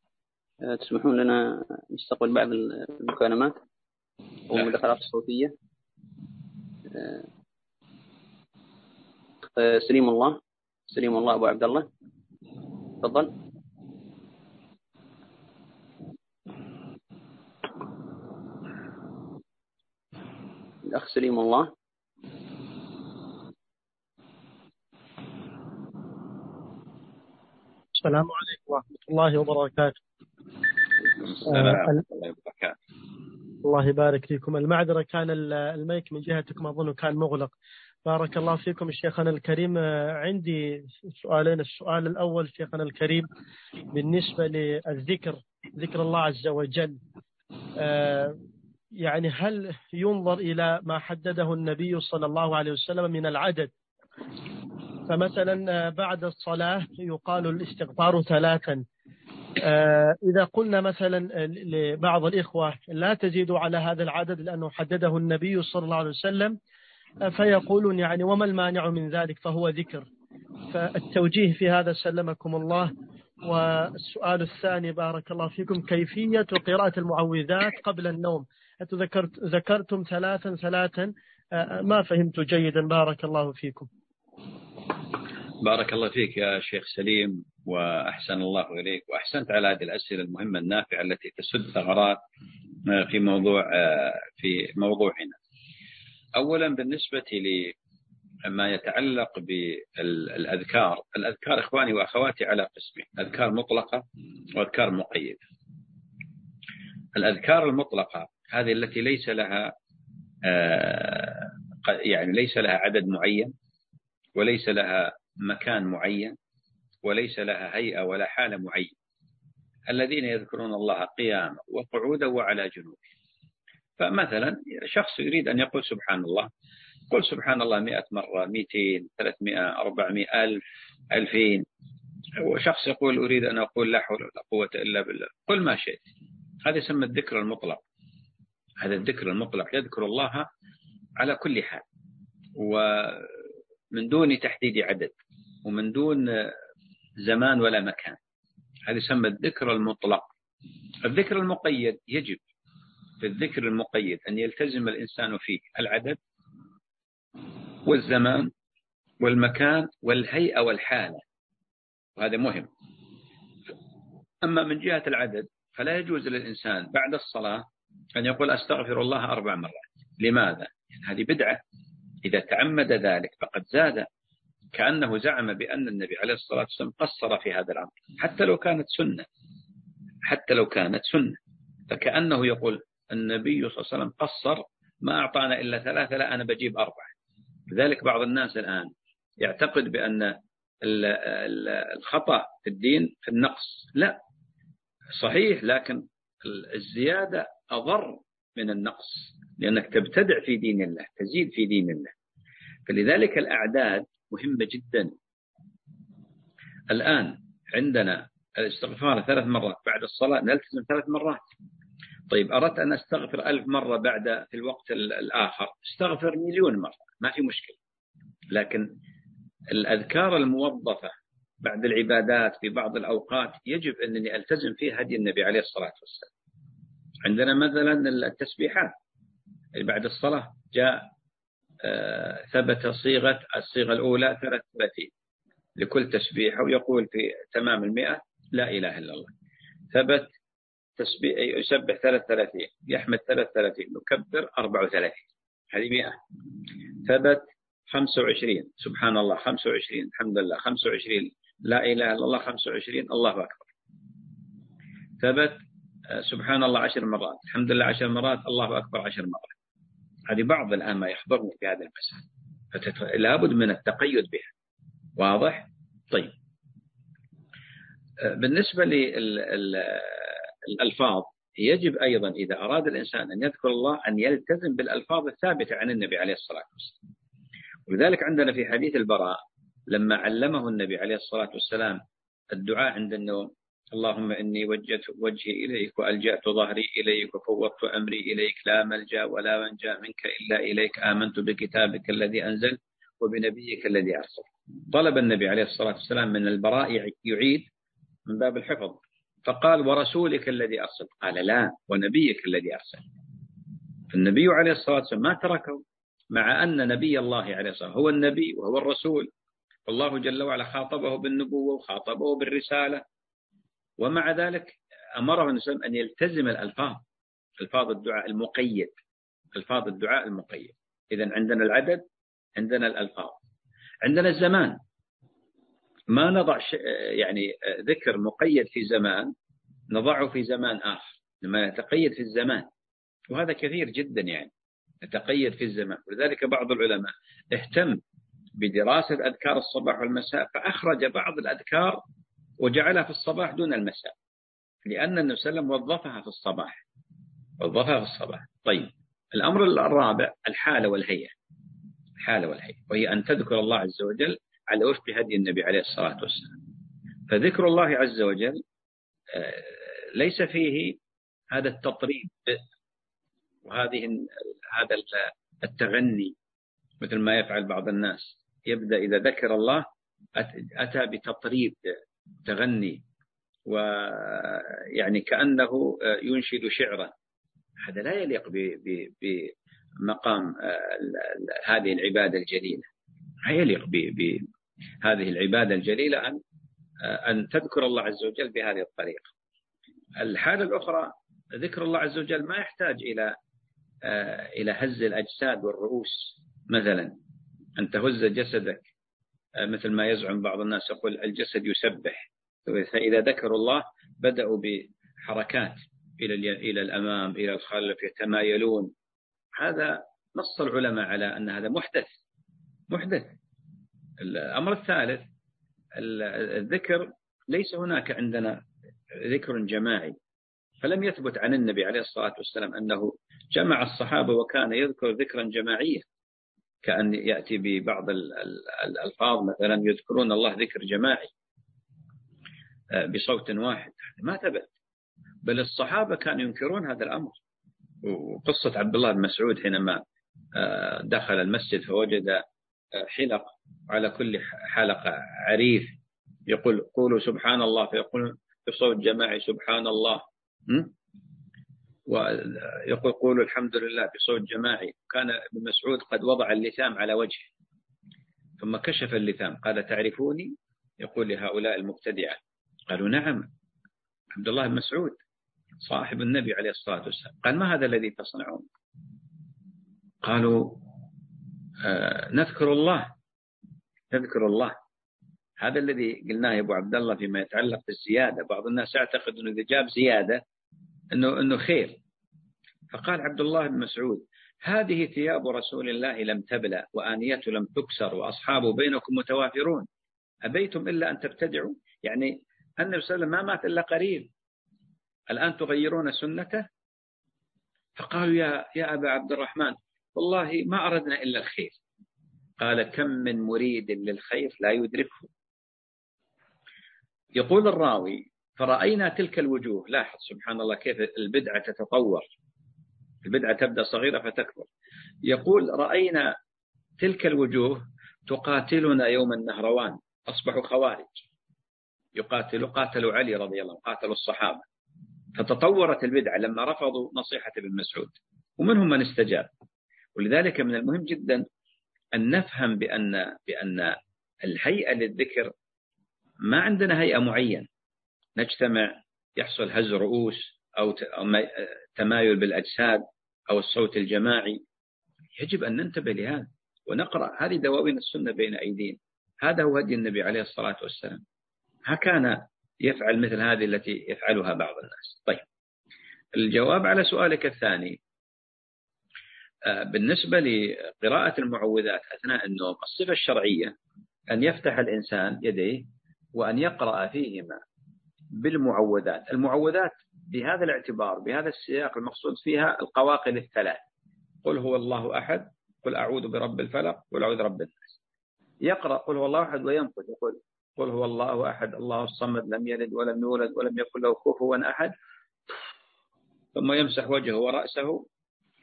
آه، تسمحون لنا نستقبل بعض المكالمات والمداخلات الصوتية؟ آه، آه، سليم الله. سليم الله أبو عبد الله. تفضل. الأخ سليم الله. السلام عليكم ورحمة الله وبركاته. السلام ورحمة الله وبركاته. الله يبارك فيكم. المعذرة كان الميك من جهتكم أظن كان مغلق. بارك الله فيكم شيخنا الكريم. عندي سؤالين. السؤال الأول شيخنا الكريم بالنسبة للذكر ذكر الله عز وجل. يعني هل ينظر إلى ما حدده النبي صلى الله عليه وسلم من العدد؟ فمثلا بعد الصلاة يقال الاستغفار ثلاثا. آه، إذا قلنا مثلا لبعض الإخوة لا تزيدوا على هذا العدد لأنه حدده النبي صلى الله عليه وسلم آه، فيقولون يعني وما المانع من ذلك؟ فهو ذكر. فالتوجيه في هذا سلمكم الله. والسؤال الثاني بارك الله فيكم كيفية قراءة المعوذات قبل النوم؟ ذكرت ذكرتم ثلاثا ثلاثا. آه، ما فهمت جيدا. بارك الله فيكم. بارك الله فيك يا شيخ سليم وأحسن الله إليك. وأحسنت على هذه الأسئلة المهمة النافعة التي تسد ثغرات آه، في موضوع آه، في موضوعنا. أولا بالنسبة لما يتعلق بالأذكار، الأذكار إخواني وأخواتي على قسمين، أذكار مطلقة وأذكار مقيدة. الأذكار المطلقة هذه التي ليس لها آه، يعني ليس لها عدد معين وليس لها مكان معين وليس لها هيئة ولا حالة معينة. الذين يذكرون الله قياما وقعودا وعلى جنوبه فمثلا شخص يريد أن يقول سبحان الله قل سبحان الله مئة مرة مئتين ثلاثمائة أربعمائة ألف ألفين. وشخص يقول أريد أن أقول لا حول ولا قوة إلا بالله. قل ما شئت. هذا يسمى الذكر المطلق. هذا الذكر المطلق يذكر الله على كل حال. ومن دون تحديد عدد ومن دون زمان ولا مكان. هذا يسمى الذكر المطلق. الذكر المقيد يجب في الذكر المقيد أن يلتزم الإنسان فيه العدد والزمان والمكان والهيئة والحالة. وهذا مهم. أما من جهة العدد فلا يجوز للإنسان بعد الصلاة أن يقول أستغفر الله أربع مرات. لماذا؟ هذه بدعة. إذا تعمد ذلك فقد زاد. كأنه زعم بأن النبي عليه الصلاة والسلام قصر في هذا الأمر. حتى لو كانت سنة. حتى لو كانت سنة. فكأنه يقول النبي صلى الله عليه وسلم قصر ما أعطانا إلا ثلاثة لا أنا بجيب أربعة. لذلك بعض الناس الآن يعتقد بأن الخطأ في الدين في النقص. لا. صحيح لكن الزيادة أضر من النقص لأنك تبتدع في دين الله تزيد في دين الله. فلذلك الأعداد مهمة جدا. الآن عندنا الاستغفار ثلاث مرات بعد الصلاة نلتزم ثلاث مرات. طيب أردت أن أستغفر ألف مرة بعد في الوقت الآخر؟ استغفر مليون مرة ما في مشكلة. لكن الأذكار الموظفة بعد العبادات في بعض الأوقات يجب أنني ألتزم فيها هدي النبي عليه الصلاة والسلام. عندنا مثلا التسبيحات. بعد الصلاة جاء آه، ثبت صيغة الصيغة الأولى 33 لكل تسبيحة ويقول في تمام المئة لا إله إلا الله. ثبت تسبيح يسبح 33 يحمد 33 يكبر 34 هذه 100 ثبت 25 سبحان الله 25 الحمد لله 25 لا إله إلا الله 25 الله أكبر. ثبت سبحان الله عشر مرات. الحمد لله عشر مرات الله أكبر عشر مرات. هذه بعض الآن ما يحضرني في هذا المسألة. لابد من التقيد بها. واضح؟ طيب. بالنسبة للألفاظ يجب أيضا إذا أراد الإنسان أن يذكر الله أن يلتزم بالألفاظ الثابتة عن النبي عليه الصلاة والسلام. ولذلك عندنا في حديث البراء لما علمه النبي عليه الصلاة والسلام الدعاء عند النوم اللهم إني وجهت وجهي إليك وألجأت ظهري إليك وفوضت أمري إليك. لا ملجأ ولا منجأ منك إلا إليك. آمنت بكتابك الذي أنزل وبنبيك الذي أرسل طلب النبي عليه الصلاة والسلام من البراء يعيد من باب الحفظ. فقال ورسولك الذي أرسل قال لا ونبيك الذي أرسل النبي عليه الصلاة والسلام ما تركه مع أن نبي الله عليه الصلاة والسلام هو النبي وهو الرسول. والله جل وعلا خاطبه بالنبوة وخاطبه بالرسالة. ومع ذلك أمره النبي أن يلتزم الألفاظ ألفاظ الدعاء المقيد ألفاظ الدعاء المقيد. إذا عندنا العدد عندنا الألفاظ. عندنا الزمان. ما نضع يعني ذكر مقيد في زمان نضعه في زمان آخر. لما يتقيد في الزمان. وهذا كثير جدا يعني. يتقيد في الزمان. ولذلك بعض العلماء اهتم بدراسة أذكار الصباح والمساء فأخرج بعض الأذكار وجعلها في الصباح دون المساء لأن النبي صلى الله عليه وسلم وظفها في الصباح. وظفها في الصباح. طيب الأمر الرابع الحالة والهيئة. الحالة والهيئة. وهي أن تذكر الله عز وجل على وفق هدي النبي عليه الصلاة والسلام. فذكر الله عز وجل آه، ليس فيه هذا التطريب وهذه هذا التغني مثل ما يفعل بعض الناس. يبدأ إذا ذكر الله أتى بتطريب تغني ويعني كأنه ينشد شعرا هذا لا يليق بمقام هذه العبادة الجليلة. لا يليق بهذه العبادة الجليلة أن أن تذكر الله عز وجل بهذه الطريقة. الحالة الأخرى ذكر الله عز وجل ما يحتاج إلى إلى هز الأجساد والرؤوس مثلا. أن تهز جسدك مثل ما يزعم بعض الناس يقول الجسد يسبح. فإذا ذكروا الله بدأوا بحركات إلى إلى الأمام إلى الخلف يتمايلون. هذا نص العلماء على أن هذا محدث. محدث. الأمر الثالث الذكر ليس هناك عندنا ذكر جماعي. فلم يثبت عن النبي عليه الصلاة والسلام أنه جمع الصحابة وكان يذكر ذكرا جماعيا. كأن يأتي ببعض الألفاظ مثلا يذكرون الله ذكر جماعي آه، بصوت واحد. ما ثبت. بل الصحابة كانوا ينكرون هذا الأمر. وقصة عبد الله بن مسعود حينما آه، دخل المسجد فوجد آه، حلق على كل حلقة عريف يقول قولوا سبحان الله. فيقول بصوت جماعي سبحان الله. ويقول الحمد لله بصوت جماعي. كان ابن مسعود قد وضع اللثام على وجهه ثم كشف اللثام. قال تعرفوني؟ يقول لهؤلاء المبتدعة. قالوا نعم عبد الله بن مسعود صاحب النبي عليه الصلاة والسلام. قال ما هذا الذي تصنعون؟ قالوا آه نذكر الله نذكر الله. هذا الذي قلناه يا أبو عبد الله فيما يتعلق بالزيادة، بعض الناس يعتقد إنه إذا جاب زيادة إنه إنه خير. فقال عبد الله بن مسعود: هذه ثياب رسول الله لم تبلى وآنيته لم تكسر وأصحابه بينكم متوافرون. أبيتم إلا أن تبتدعوا؟ يعني النبي صلى الله عليه وسلم ما مات إلا قريب. الآن تغيرون سنته؟ فقالوا يا يا أبا عبد الرحمن والله ما أردنا إلا الخير. قال كم من مريد للخير لا يدركه. يقول الراوي فرأينا تلك الوجوه. لاحظ سبحان الله كيف البدعة تتطور. البدعة تبدأ صغيرة فتكبر. يقول رأينا تلك الوجوه تقاتلنا يوم النهروان. أصبحوا خوارج. يقاتلوا قاتلوا علي رضي الله قاتلوا الصحابة. فتطورت البدعة لما رفضوا نصيحة ابن مسعود. ومنهم من استجاب. ولذلك من المهم جدا أن نفهم بأن بأن الهيئة للذكر ما عندنا هيئة معينة. نجتمع يحصل هز رؤوس أو تمايل بالأجساد أو الصوت الجماعي. يجب أن ننتبه لهذا ونقرأ. هذه دواوين السنة بين أيدينا. هذا هو هدي النبي عليه الصلاة والسلام. ما كان يفعل مثل هذه التي يفعلها بعض الناس. طيب. الجواب على سؤالك الثاني آه، بالنسبة لقراءة المعوذات أثناء النوم الصفة الشرعية أن يفتح الإنسان يديه وأن يقرأ فيهما. بالمعوذات. المعوذات بهذا الاعتبار بهذا السياق المقصود فيها القواقل الثلاث قل هو الله أحد قل أعوذ برب الفلق قل أعوذ برب الناس. يقرأ قل هو الله أحد وينقل يقول قل هو الله أحد الله الصمد لم يلد ولم يولد ولم يكن له كفوا أحد. ثم يمسح وجهه ورأسه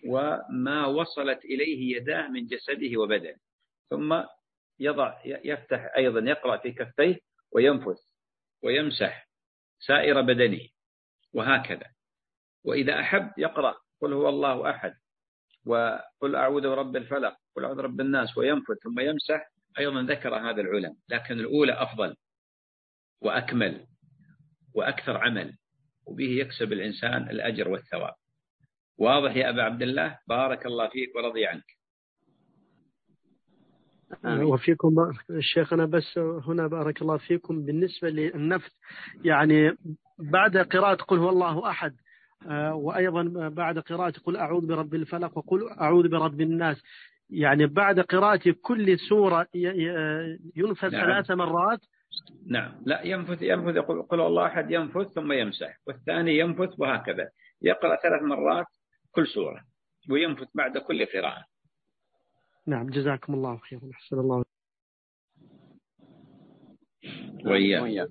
وما وصلت إليه يداه من جسده وبدنه. ثم يضع يفتح أيضا يقرأ في كفيه وينفث ويمسح سائر بدنه وهكذا. وإذا أحب يقرأ قل هو الله أحد وقل أعوذ برب الفلق قل أعوذ برب الناس وينفث ثم يمسح أيضا ذكر هذا العلم لكن الأولى أفضل وأكمل وأكثر عمل وبه يكسب الإنسان الأجر والثواب. واضح يا أبا عبد الله؟ بارك الله فيك ورضي عنك. وفيكم شيخنا بس هنا بارك الله فيكم. بالنسبة للنفث يعني بعد قراءة قل هو الله أحد آه، وأيضا بعد قراءة قل أعوذ برب الفلق وقل أعوذ برب الناس. يعني بعد قراءة كل سورة ينفث نعم. ثلاث مرات؟ نعم. لا ينفث ينفث يقول قل الله أحد ينفث ثم يمسح والثاني ينفث وهكذا. يقرأ ثلاث مرات كل سورة وينفت بعد كل قراءة. نعم جزاكم الله خيرا. أحسن الله. وإياك.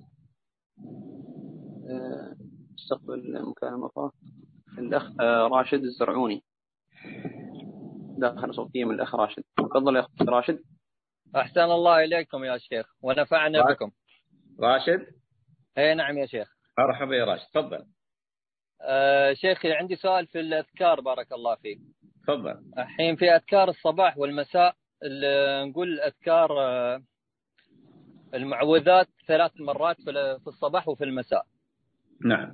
آه، استقبل مكالمة أخرى الأخ آه، راشد الزرعوني. داخل صوتية من الأخ راشد. تفضل يا أخ راشد. أحسن الله إليكم يا شيخ ونفعنا راشد. بكم. راشد؟ أي نعم يا شيخ. مرحبا يا راشد تفضل. آه شيخي عندي سؤال في الأذكار بارك الله فيك. تفضل. الحين في أذكار الصباح والمساء ال- نقول أذكار آه، المعوذات ثلاث مرات في ال- في الصباح وفي المساء. نعم.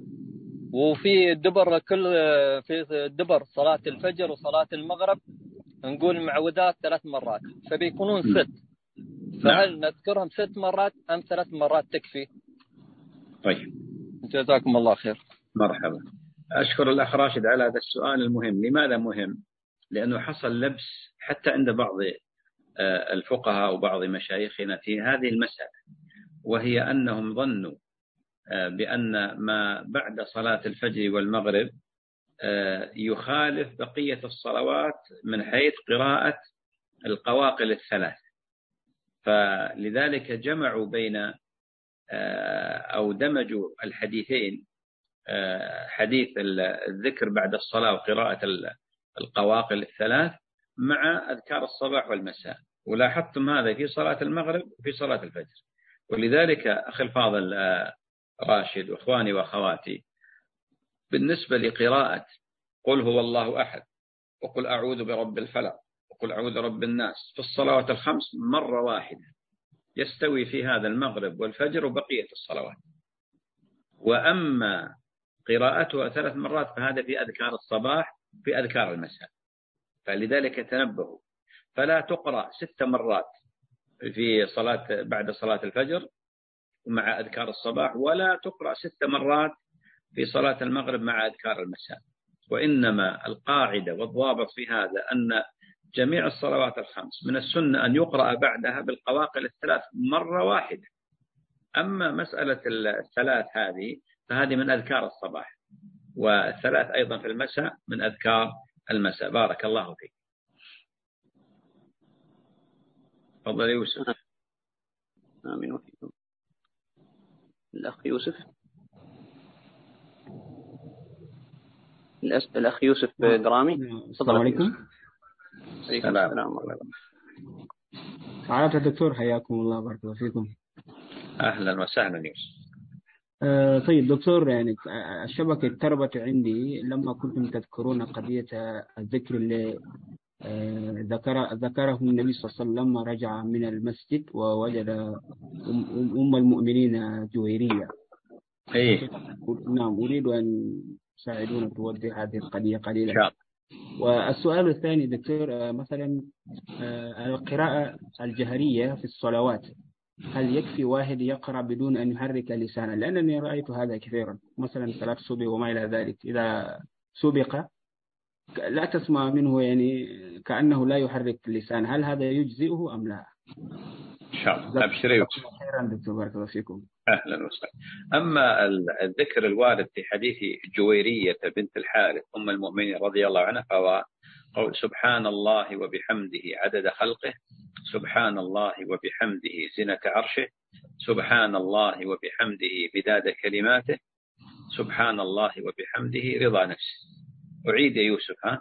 وفي الدبر كل آه، في الدبر صلاة الفجر وصلاة المغرب نقول المعوذات ثلاث مرات. فبيكونون ست. فهل نذكرهم ست مرات أم ثلاث مرات تكفي؟ طيب. جزاكم الله خير. مرحبا. أشكر الأخ راشد على هذا السؤال المهم. لماذا مهم؟ لأنه حصل لبس حتى عند بعض آه، الفقهاء وبعض مشايخنا في هذه المسألة وهي أنهم ظنوا آه، بأن ما بعد صلاة الفجر والمغرب آه، يخالف بقية الصلوات من حيث قراءة القواقل الثلاث. فلذلك جمعوا بين أو دمجوا الحديثين حديث الذكر بعد الصلاة وقراءة القواقل الثلاث مع أذكار الصباح والمساء. ولاحظتم هذا في صلاة المغرب وفي صلاة الفجر. ولذلك أخي الفاضل آه، راشد وإخواني وأخواتي بالنسبة لقراءة قل هو الله أحد وقل أعوذ برب الفلق وقل أعوذ برب الناس في الصلوات الخمس مرة واحدة يستوي في هذا المغرب والفجر وبقية الصلوات. وأما قراءتها ثلاث مرات فهذا في أذكار الصباح في أذكار المساء فلذلك تنبهوا. فلا تقرأ ست مرات في صلاة بعد صلاة الفجر مع أذكار الصباح ولا تقرأ ست مرات في صلاة المغرب مع أذكار المساء وإنما القاعدة والضابط في هذا أن جميع الصلوات الخمس من السنة أن يقرأ بعدها بالقواقل الثلاث مرة واحدة. أما مسألة الثلاث هذه فهذه من أذكار الصباح. والثلاث أيضا في المساء من أذكار المساء. بارك الله فيك. تفضل يوسف. آمين. وفيكم الأخ يوسف. الأس- الأخ يوسف درامي. السلام عليكم. عليكم سلام. السلام الله سعادة الدكتور حياكم الله بارك الله فيكم. أهلا وسهلا يوسف. آه طيب دكتور يعني الشبكة اتربت عندي لما كنتم تذكرون قضية الذكر اللي آه، ذكر ذكره النبي صلى الله عليه وسلم لما رجع من المسجد ووجد أم, أم المؤمنين جويرية. إيه. نعم أريد أن تساعدونا توضح هذه القضية إن قليلا شاء الله. والسؤال الثاني دكتور آه، مثلا القراءة الجهرية في الصلوات هل يكفي واحد يقرأ بدون أن يحرك لسانه؟ لأنني رأيت هذا كثيرا. مثلا صلاة الصبح وما إلى ذلك. إذا سبق لا تسمع منه يعني كأنه لا يحرك لسانه. هل هذا يجزئه أم لا؟ إن شاء الله. أبشر يا يوسف خيرا دكتور. بارك الله فيكم. أهلا وسهلا. أما ال- الذكر الوارد في حديث جويرية بنت الحارث أم المؤمنين رضي الله عنها فهو قول سبحان الله وبحمده عدد خلقه سبحان الله وبحمده زنة عرشه سبحان الله وبحمده بداد كلماته سبحان الله وبحمده رضا نفسه. أعيد يا يوسف ها؟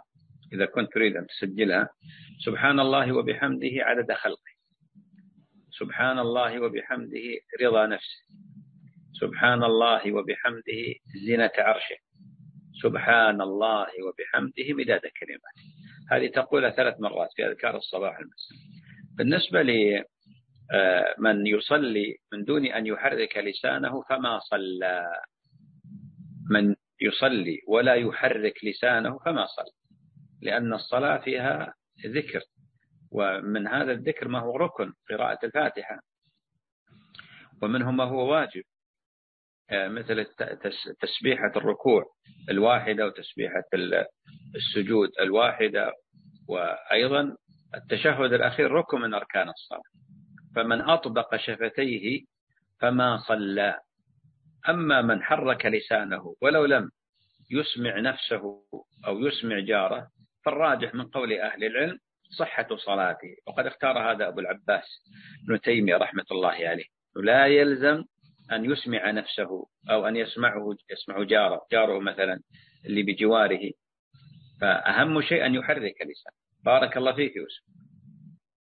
إذا كنت تريد أن تسجلها. سبحان الله وبحمده عدد خلقه. سبحان الله وبحمده رضا نفسه. سبحان الله وبحمده زنة عرشه. سبحان الله وبحمده مداد كلماته. هذه تقولها ثلاث مرات في أذكار الصباح والمساء بالنسبة لمن يصلي من دون أن يحرك لسانه فما صلى. من يصلي ولا يحرك لسانه فما صلى. لأن الصلاة فيها ذكر ومن هذا الذكر ما هو ركن قراءة الفاتحة. ومنه ما هو واجب. مثل الت- تس- تسبيحة الركوع الواحدة وتسبيحة ال- السجود الواحدة وأيضا التشهد الأخير ركن من أركان الصلاة. فمن أطبق شفتيه فما صلى. أما من حرك لسانه ولو لم يسمع نفسه أو يسمع جاره فالراجح من قول أهل العلم صحة صلاته. وقد اختار هذا أبو العباس ابن تيمية رحمة الله عليه. لا يلزم أن يسمع نفسه أو أن يسمعه يسمع جاره جاره مثلا اللي بجواره. فأهم شيء أن يحرك اللسان بارك الله فيك يوسف